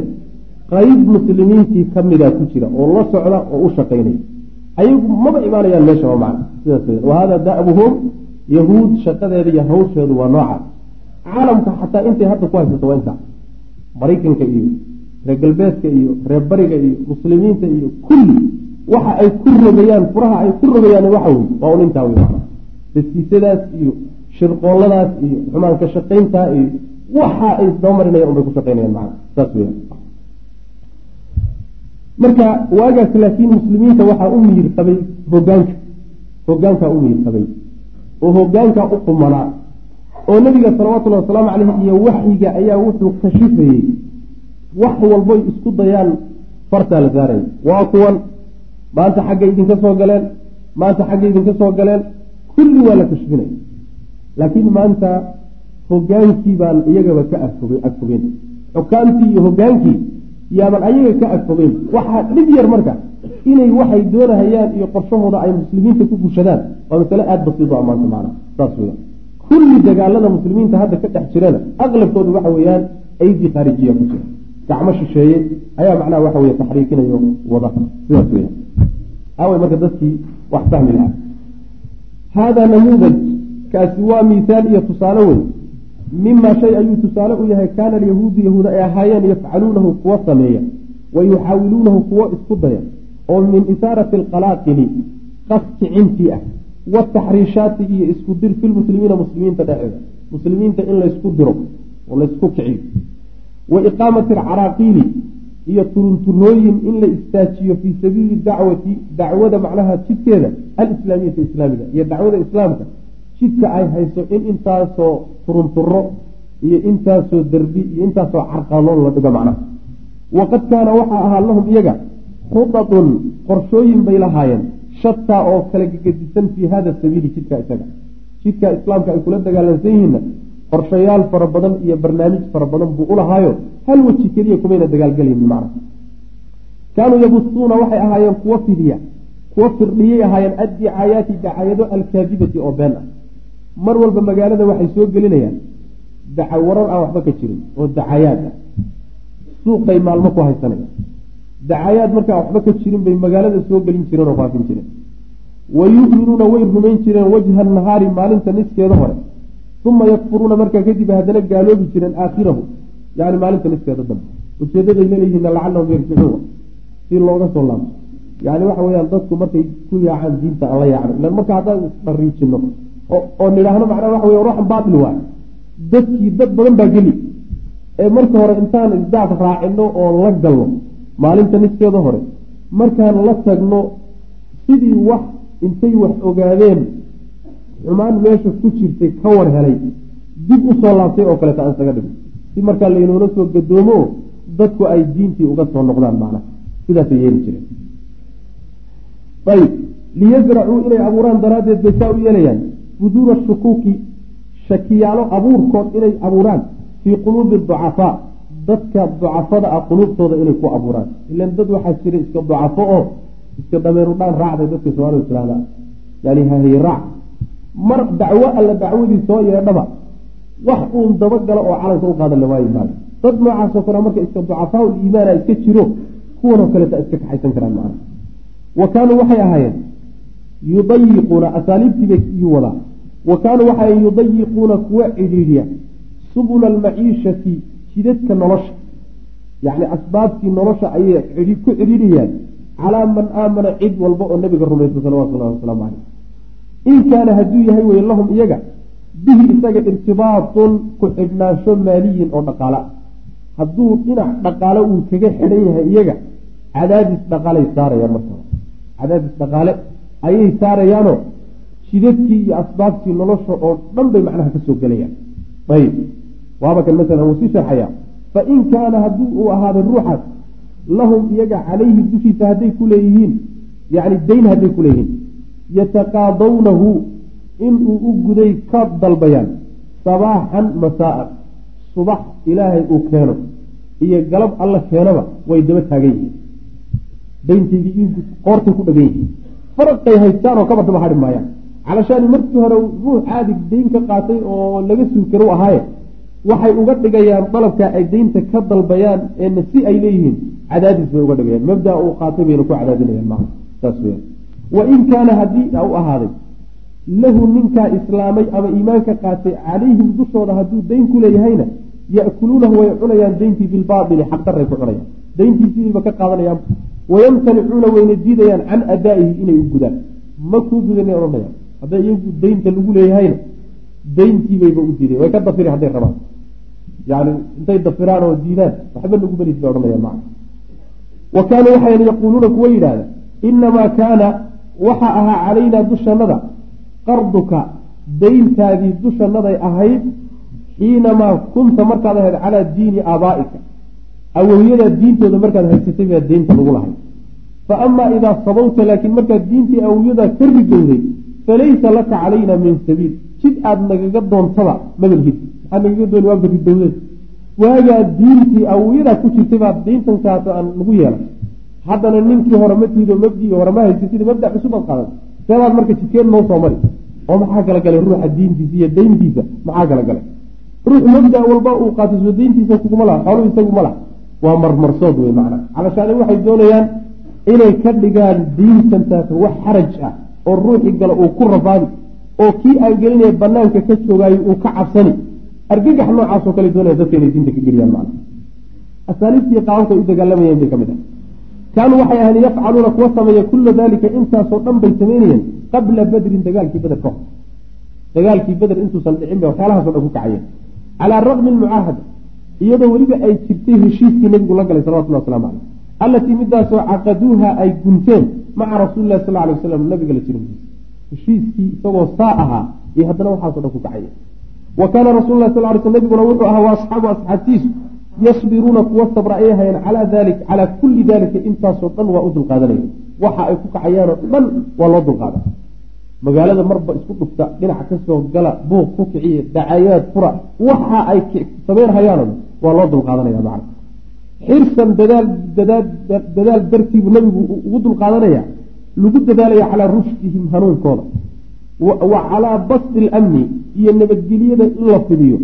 qayb muslimiintii ka mida ku jira oo la socda oo u shaqaynaya ayagu maba imaanayaan meeshaba macna sidaas wa hada da'buhum yahuud shaqadeeda iyo hawsheedu waa nooca caalamka xataa intay hadda ku haysato waa intaa maraykanka iyo reer galbeedka iyo reer bariga iyo muslimiinta iyo kulli waxa ay ku rogayaan furaha ay ku rogayaan waxa wey waa un intaa wey macna dasiisadaas iyo shirqooladaas iyo xumaanka shaqayntaa iyo waxa ay isdaba marinayaan unbay ku shaqaynayaan macna saas weyan marka waagaas laakiin muslimiinta waxaa u miyir qabay hogaanka hogaankaa u miyir qabay oo hogaankaa u qumanaa oo nabiga salawatullahi wasalaamu caleyh iyo waxyiga ayaa wuxuu kashifayey wax walboy isku dayaan fartaa la saaraya waa kuwan maanta xaggay idinka soo galeen maanta xaggay idinka soo galeen kulli waa la kashfinaya laakiin maanta hogaankii baan iyagaba ka agfoge agfogeyn xukaamtii iyo hogaankii yaaban ayaga ka agfogeyn waxaa dhib yar marka inay waxay doonahayaan iyo qorshahooda ay muslimiinta ku fushadaan waa masale aada basiido a maanta macna saas weya kulli dagaalada muslimiinta hadda ka dhex jirana aqlabkooda waxa weeyaan aydi khaarijiya ku jira. Gacmo shisheeye ayaa macnaha waxa weye taxriikinayo wada. Sidaas weya aaway marka dadkii wax fahmi lahaa. Haadaa namuudaj kaasi waa miisaal iyo tusaale weyn mima shay ayuu tusaale u yahay kaana alyahuudu yahuud ay ahaayeen yafcaluunahu kuwa sameeya wa yuxaawiluunahu kuwo isku daya oo min isaarati alqalaaqili qas kicintii ah wataxriishaati iyo isku dir filmuslimiina muslimiinta dhexeeda muslimiinta in laysku diro oo laysku kiciyo. Wa iqaamati alcaraaqiili iyo turunturooyin in la istaajiyo fii sabiili dacwati dacwada macnaha jidkeeda alislaamiyata islaamiga iyo dacwada islaamka jidka ay hayso in intaasoo turunturo iyo intaasoo derbi iyo intaasoo carqadoon la dhigo macnaha. Waqad kaana waxaa ahaa lahum iyaga khudatun qorshooyin bay lahaayeen shataa oo kala gegedisan fii hada sabiili jidka isaga. Jidka islaamka ay kula dagaalansan yihiinna qorshayaal fara badan iyo barnaamij fara badan buu ulahaayo hal weji keliya kumayna dagaalgelaynin macna kaanuu yabusuuna waxay ahaayeen kuwo fidiya kuwo firdhiyay ahaayeen addicaayaati dacayado alkaadibati oo been ah mar walba magaalada waxay soo gelinayaan dacawarar aan waxba ka jirin oo dacayaad ah. Suuqay maalmo ku haysanaya dacayaad markaan waxba ka jirin bay magaalada soo gelin jireen oo faafin jireen. Wa yu'minuuna way rumayn jireen wajha nahaari maalinta niskeeda hore. Uma yakfuruuna markaa kadib haddana gaaloobi jireen aakhirahu. Yani maalinta niskeeda dambe. Ujeedaday leeyihiin lacalahum yarjicuuna si looga soo laabto. Yani waxa weyaan dadku markay ku yaacaan diinta aan la yaacno ilan marka haddaan isdhariijino oo nidhaahno macnaa waxa wey ruuxan baatil waay. Dadkii dad badan baa geli. Ee marka hore intaan isdaaf raacino oo la galno maalinta niskeeda hore markaan la tagno sidii wax intay wax ogaadeen xumaan meesha ku jirtay ka war helay dib u soo laabtay oo kaleeta aan isaga dhigno si markaa laynoola soo gadoomo dadku ay diintii uga soo noqdaan macnaha. Sidaasay yeeli jireen. Ayb liyasracuu inay abuuraan daraaddeed bay saa u yeelayaan buduura shukuuki shakiyaalo abuurkood inay abuuraan fii quluubi ducafaa. Dadka ducafada ah quluubtooda inay ku abuuraan. Ilan dad waxaa jira iska ducafo oo iska dameerudhaan raacday dadka somaalidu tiraahda yani hahiraac mar dacwo alla dacwadii soo yeedhaba wax uun dabagalo oo calanka u qaadan la waayi maayo. Dad noocaasoo kale marka iska ducafaa liimaana iska jiro kuwanoo kaleta iska kaxaysan karaan macana wa kaanuu waxay ahaayeen yudayiquuna asaaliibtiibay iyuu wadaa wa kaanuu waxay yudayiquuna kuwa cidhiidhiya subula almaciishati jidadka nolosha. Yacni asbaabtii nolosha ayay ku cidhiidhiyaan calaa man aamana cid walba oo nabiga rumaysa salawatullahi wasalaamu caleyh in kaana hadduu yahay wey lahum iyaga bihi isaga irtibaatun ku xidhnaansho maaliyin oo dhaqaala hadduu dhinac dhaqaale uu kaga xidhan yahay iyaga cadaadis dhaqaalay saarayaan marka. Cadaadis dhaqaale ayay saarayaanoo jidadkii iyo asbaabtii nolosha oo dhan bay macnaha ka soo gelayaan. Ayb waaba kan masalan wuu sii sharxayaa. Fa in kaana haddii uu ahaaday ruuxaas lahum iyaga calayhi dushiisa hadday ku leeyihiin yacni dayn hadday ku leeyihiin yataqaadawnahu inuu u guday ka dalbayaan sabaaxan masaa'an subax ilaahay uu keeno iyo galab alla keenaba way daba taagan yihiin. Dayntaydii qoortay ku dhagan yihiin. Faraqay haystaan oo kaba daba hadhi maayaan calashaani markii hore ruux caadi dayn ka qaatay oo laga suukaro ahaaye waxay uga dhigayaan dalabkaa ay daynta ka dalbayaan eena si ay leeyihiin cadaadis bay uga dhigayaan. Mabdaa uu qaatay bayna ku cadaadinayaan maa saas weya wa in kaana haddii u ahaaday lahu ninkaa islaamay ama iimaanka qaatay calayhim dushooda hadduu dayn ku leeyahayna ya'kuluunahu way cunayaan dayntii bilbaaili xaqdaray ku cunayaan. Dayntiisiiba ka qaadanayaan wayamtanicuuna wayna diidayaan can adaa'ihi inay u gudaan. Ma kuu gudana odhanayaan hadday iyagu daynta lagu leeyahayna dayntiibayba u diiday way ka dafiri hadday rabaan. Yani intay dafiraan oo diidaan waxba lagu belis bay odhanayaan maa wa kaanuu waxayna yaquuluuna kuwa yidhaahda inamaa kaana waxa ahaa calaynaa dushannada qarduka dayntaadii dushanaday ahayd xiinamaa kunta markaad ahayd calaa diini aabaa'ika awowyadaa diintooda markaad haysatay baa deynta lagu lahay fa amaa idaa sabawta laakiin markaad diintii awowyadaa ka ridowday falaysa laka calayna min sabiil jid aada nagaga doontaba mabalhid maxaa nagaga dooni waabka ridowdeen waagaa diintii awowyadaa ku jirtay baad diintankaas aan nagu yeelay haddana ninkii hore ma tiido mabdigii hore ma haysatid mabda cusub aad qaadan seebaad marka jidkeen noo soo mari oo maxaa kala galay ruuxa diintiisa iyo dayntiisa maxaa kala ruux mabda walba uu qaato soo dayntiisa kuguma laha xooluhu isagu ma laha waa marmarsood wey macnaa calashaani waxay doonayaan inay ka dhigaan diintantaas wax xaraj ah oo ruuxii gala uu ku rafaadi oo kii aan gelinaya banaanka ka joogaayo uu ka cabsani. Argagax noocaasoo kale doonaya dadka inay diinta ka geliyaan macna. Asaaliibtii qaababkay u dagaalamayeen bay ka mid ah kaanuu waxay ahayn yafcaluuna kuwa sameeya kula dalika intaasoo dhan bay samaynayeen qabla badrin dagaalkii beder ka hor. Dagaalkii beder intuusan dhicin bay waxyaalahaasoo dhan ku kacayeen. Calaa raqmi lmucaahada iyadoo weliba ay jirtay heshiiskii nabigu la galay salawatullah waslamu caleyh allatii midaasoo caqaduuha ay gunteen maca rasuuli lahi sal alay waslam nabiga la jira heshiiskii isagoo saa ahaa iyo haddana waxaaso dhan ku kacaya. Wa kaana rasul lah sal ly sl nabiguna wuxuu ahaa wa asxaabu asxaabtiisu yasbiruuna kuwa sabra ay hayeen calaa dalik calaa kulli dalika intaasoo dhan waa u dulqaadanaya waxa ay ku kacayaanoo dhan waa loo dulqaada magaalada marba isku dhufta dhinac ka soo gala buuq ku kiciya dacayaad fura waxa ay samayn hayaano waa loo dulqaadanaya macna xirsan dadaal dartiibu nabigu ugu dulqaadanaya lagu dadaalaya calaa rushdihim hanuunkooda. Wa calaa basti lamni iyo nabadgelyada in la fidiyo.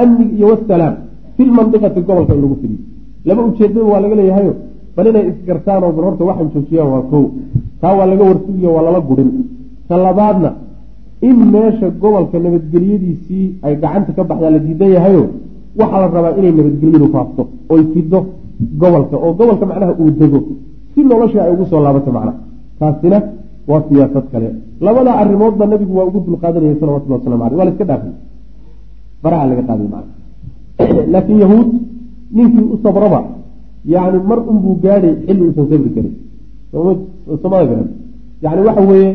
Amniga iyo wasalaam fi lmandiqati gobolka in lagu fidiyo. Laba ujeedada waa laga leeyahayo bal inay isgartaan oo bal horta waxaan joojiyaan waa kow. Taa waa laga warsugiyo waa lala gurin ta labaadna in meesha gobolka nabadgelyadiisii ay gacanta ka baxdaa la diidan yahayo waxaa la rabaa inay nabadgelyadu faafto oy fido gobolka oo gobolka macnaha uu dego si nolosha ay ugu soo laabato macnaha taasina waa siyaasad kale. Labada arrimoodba nabigu waa ugu dulqaadanayay salawatullah waslamu aleyh waa la iska dhaafay. Baraha laga qaaday macna. <clears throat> Laakiin yahuud ninkii u sabraba yani mar unbuu gaadhay xilli uusan sabri karin. Somada garan. Yani waxa weeye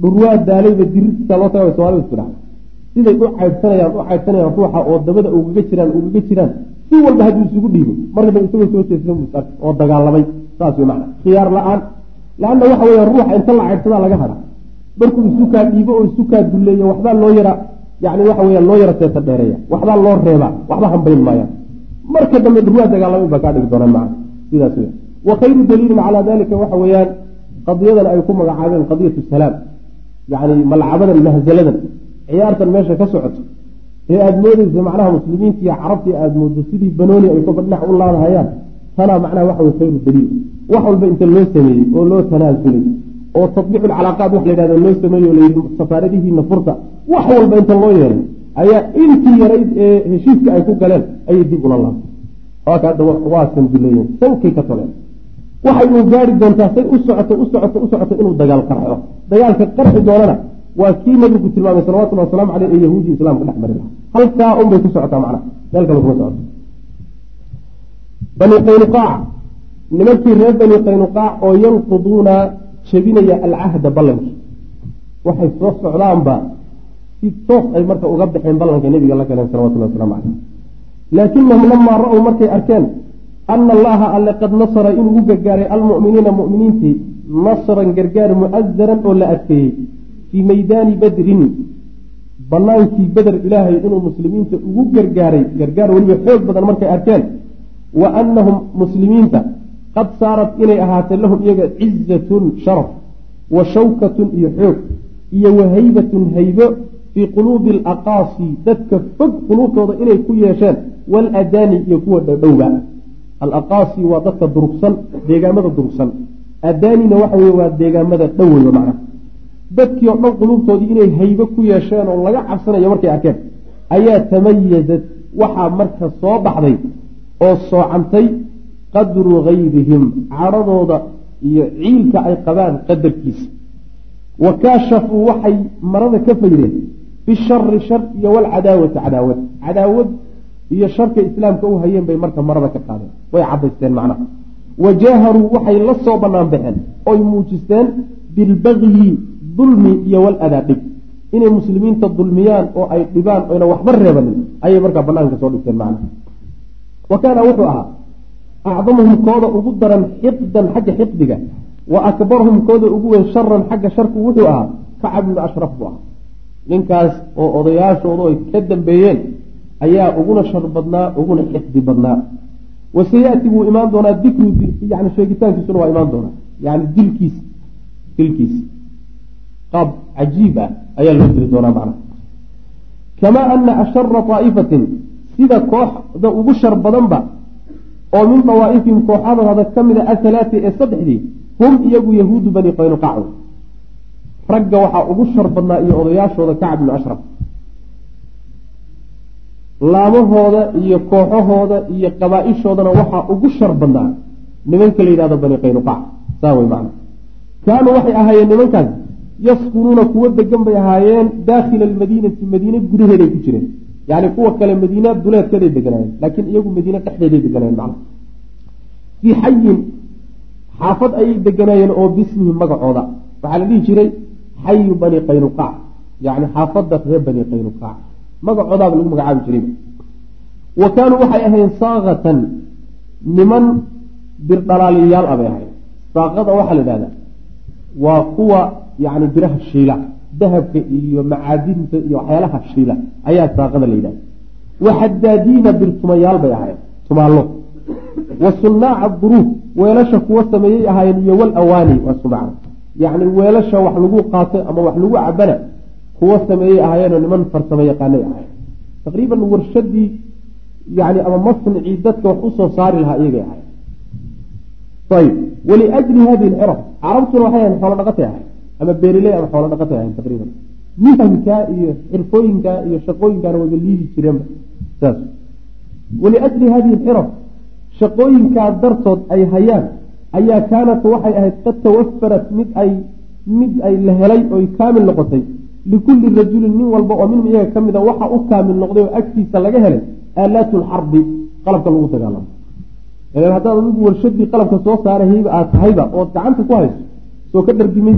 dhurwaa daalayba dirirtiisa loo taga somalida isku dhaca siday u caydsanayaan u caydsanayaan ruuxa oo dabada ugaga jiraan ugaga jiraan si walba hadduu isugu dhiibo marka dambe isagoo soo jeesta oo dagaalamay saas macna khiyaar la'aan la-anna waxa weya ruuxa inta la caydsadaa laga hada markuu isukaa dhiibo oo isukaa dulleeyo waxbaa loo yara yani waxa weya loo yara teeta dheereeya waxbaa loo reebaa waxba hambayn maayaan marka dambe dhurwaa dagaalamay baa kaa dhigi doonaan macna sidaas wey wa khayru daliilin calaa dalika waxa weeyaan qadiyadan ay ku magacaabeen qadiyatu salaam yani malcabadan mahzaladan ciyaartan meesha ka socoto ee aada moodeysa macnaha muslimiinta iyo carabtii aada moodo sidii banooni ay kolba dhinac u laadahayaan tanaa macnaha waxa wey khayru daliil wax walba inta loo sameeyey oo loo tanaasulay oo tatbiicu lcalaaqaat wax la yhahdo loo sameeyey oo layidhi safaaradihiina furta wax walba inta loo yeelay ayaa intii yarayd ee heshiiska ay ku galeen ayay dib ula laabtay. Waaka hadda waasan duleeyeen sankay ka toleen. Waxay uu gaari doontaa say u socoto u socoto u socoto inuu dagaal qarxo dagaalka qarxi doonana waa kii nabigu tilmaamay salawatulli waslamu aleyh ee yahuudi islaamka dhex mari lahaa halkaa un bay ku socotaa macnaha meel kale kuma socoto bani qaynuqaac. Nimankii reer bani qaynuqaac oo yanquduuna jebinaya alcahda ballankii waxay soo socdaanba si toos ay marka uga baxeen ballanka nebiga la galeen salawatullahi waslamu caleyh laakinahum lamaa ra-w markay arkeen ana allaha alle qad nasara inuu u gargaaray almu'miniina mu'miniintii nasran gargaar mu'azaran oo la adkeeyey fii maydaani badrin banaankii beder ilaahay inuu muslimiinta ugu gargaaray gargaar weliba xoog badan markay arkeen wa anahum muslimiinta qad saarat inay ahaatay lahum iyaga cizatun sharaf wa shawkatun iyo xoog iyo wahaybatun haybo fii quluubi alaqaasi dadka fog quluubtooda inay ku yeesheen waladani iyo kuwa dhowdhowba alaqaasi waa dadka durugsan deegaamada durugsan adanina waxa weye waa deegaamada dhoweyba macnaha dadkii oo dhan quluubtoodii inay haybo ku yeesheen oo laga cabsanayo markay arkeen ayaa tamayazad waxaa marka soo baxday oo soocantay qadru gayrihim cadhadooda iyo ciilka ay qabaan qadarkiisa. Wa kaashafuu waxay marada ka faydeen bishari shar iyo walcadaawati cadaawad. Cadaawad iyo sharka islaamka u hayeen bay marka marada ka qaadeen. Way cadaysteen macnaha. Wa jaaharuu waxay la soo banaan baxeen oy muujisteen bilbagyi dulmi iyo waladaa dhib inay muslimiinta dulmiyaan oo ay dhibaan oyna waxba reebanin ayay markaa banaanka soo dhigteen macnaha wa kaana wuxuu ahaa acdamuhum kooda ugu daran xiqdan xagga xiqdiga wa akbaruhum kooda ugu weyn sharan xagga sharku wuxuu ahaa kacab ibnu ashraf buu ahaa. Ninkaas oo odayaashoodu ay ka dambeeyeen ayaa uguna shar badnaa uguna xiqdi badnaa. Wasayaati wuu imaan doonaa dikru yani sheegitaankiisuna waa imaan doonaa yani dilkiisa dilkiisa qaab cajiib ah ayaa loo dili doonaa macnaha. Kamaa ana ashara aa'ifatin sida kooxda ugu shar badanba oo min dawaa'ifihim kooxadooda ka mida athalaati ee saddexdii hum iyagu yahuudu bani qaynuqac ragga waxaa ugu shar badnaa iyo odayaashooda kacab ibnu ashraf. Laamahooda iyo kooxahooda iyo qabaa-ishoodana waxaa ugu shar badnaa nimanka la yidhahdo bani qaynuqac saa wey macna kaanuu waxay ahaayeen nimankaas yaskunuuna kuwo degan bay ahaayeen daakhila almadiinati madiine gudaheeday ku jireen. Yani kuwa kale madiina duleedkeeday deganaayeen laakiin iyagu madiine dhexdeeday deganaayeen macna fii xayin xaafad ayay deganaayeen oo bismihi magacooda. Waxaa la dhihi jiray xayu bani qaynuqac yani xaafada reer bani qaynuqac magacoodaaba lagu magacaabi jiray. Wa kaanuu waxay ahayn saakatan niman birdhalaaliyayaal abay ahayn saaqada waxaa la idhahdaa waa kuwa yani biraha shiila dahabka iyo macaadinta iyo waxyaalaha shiila ayaa saaqada la yidhahda. Waxadaadiina birtumayaal bay ahaayeen tumaallo. Wa sunnaaca duruuf weelasha kuwa sameeyey ahaayeen iyo wal awaani waa sunaacda yacni weelasha wax lagu qaato ama wax lagu cabana kuwa sameeyey ahaayeenoo niman farsamo yaqaanay ahaayeen. Taqriiban warshadii yani ama masnicii dadka wax u soo saari lahaa iyagay ahayen ayb waliajli hadihi lxiraf carabtuna waxay ahayn xoolo dhaqatay ahayn ama beeriley ama xoolo dhaqatay ahayn taqriiban. Mihamkaa iyo xirfooyinkaa iyo shaqooyinkaana wayba liidi jireenba saas. Waliajli hadihi lxiraf shaqooyinkaa dartood ay hayaan ayaa kaanat waxay ahayd qad tawafarat mid ay mid ay la helay oy kaamil noqotay. Likulli rajulin nin walba oo minhum iyaga ka mida waxa u kaamil noqday oo agtiisa laga helay aalaatu lxarbi qalabka lagu dagaalamo. Haddaad adigu warshadii qalabka soo saarahayba aad tahayba ood gacanta ku hayso soo ka dhargimay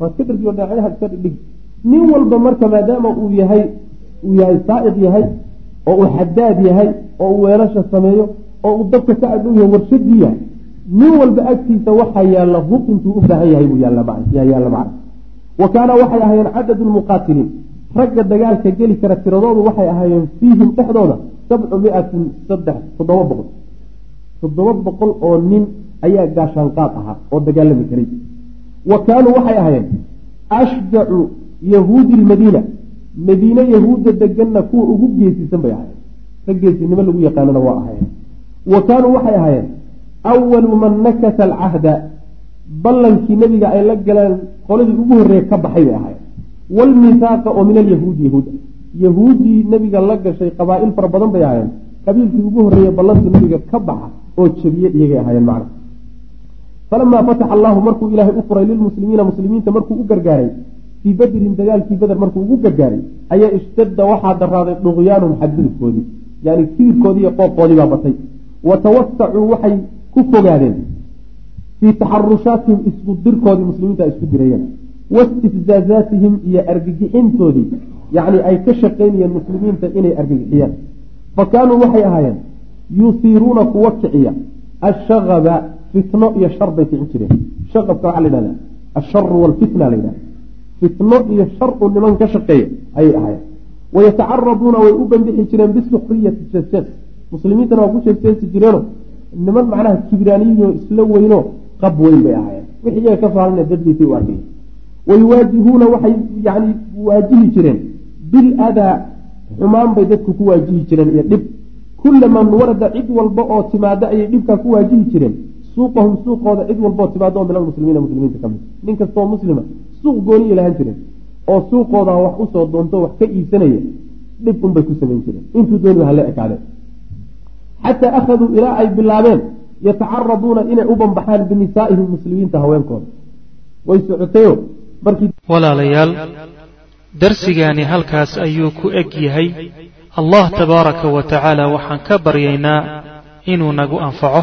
waad ka dhargimo dhinacyadaha iska dhigdhig nin walba marka maadaama uu yahay uu yahay saaiq yahay oo uu xadaad yahay oo uu weelasha sameeyo oo uu dabka ka adhow yahay warshadii yahay nin walba agtiisa waxaa yaalla hub intuu u baahan yahay buu yaalla macna wa kaana waxay ahaayeen cadadu lmuqaatiliin ragga dagaalka geli kara tiradoodu waxay ahaayeen fiihim dhexdooda sabcu miatin saddex toddoba boqol. Toddoba boqol oo nin ayaa gaashaanqaad ahaa oo dagaalami karay wa kaanuu waxay ahaayeen ashjacu yahuudi lmadiina madiine yahuudda deganna kuwa ugu geesisan bay ahayen ka geesinimo lagu yaqaanana waa ahayen wa kaanuu waxay ahaayeen awalu man nakasa alcahda ballankii nebiga ay la galeen qoladii ugu horreeya ka baxay bay ahayen waalmihaaqa oo min alyahuudi yahuuda yahuuddii nebiga la gashay qabaa-il fara badan bay ahaayeen. Qabiilkii ugu horreeya ballantii nebiga ka baxa oo jabiye iyagay ahaayeen macna falamaa fataxa allahu markuu ilaahay u furay lilmuslimiina muslimiinta markuu u gargaaray fii badrin dagaalkii beder markuu ugu gargaaray ayaa ishtadda waxaa daraaday duqyaanum xadgudubkoodii yani kibirkoodii iyo qooqoodii baa batay wa tawasacuu waxay ku fogaadeen fii taxarushaatihim isku dirkoodii muslimiinta isku dirayeen waistifzaazaatihim iyo argagixintoodii yacni ay ka shaqaynayeen muslimiinta inay argagixiyaan fa kaanuu waxay ahaayeen yusiiruuna kuwa kiciya ashagaba fitno iyo shar bay kicin jireen. Shaqabka waxaa la yidhahda asharu walfitna la yidhahda fitno iyo shar u niman ka shaqeeya ayay ahaayeen. Wayatacaraduuna way u bandixi jireen bisukriyati jees muslimiintana waa ku jeesteesi jireeno. Niman macnaha kibraaniyiinoo isla weyno qab weyn bay ahaayeen. Wixii iyaga ka saaran dadliisay u arkay wayuwaajihuuna waxay yani waajihi jireen. Biladaa xumaan bay dadku ku waajihi jireen iyo dhib. Kula man warada cid walba oo timaado ayay dhibkaa ku waajihi jireen suuqahum suuqooda cid walbaoo timaado min almuslimiina muslimiinta ka nin kastoo muslima suuq gooniya lahaan jireen oo suuqooda wax u soo doonto wax ka iibsanaya dhib unbay ku samayn jireen. Intuu dooniba hala ekaadeen xataa akhaduu ilaa ay bilaabeen yatacaraduuna inay u banbaxaan binisaa'ihim muslimiinta haweenkooda. Way socotayo markii walaalayaal darsigaani halkaas ayuu ku eg yahay. Allah tabaaraka wa tacaala waxaan ka baryaynaa inuu nagu anfaco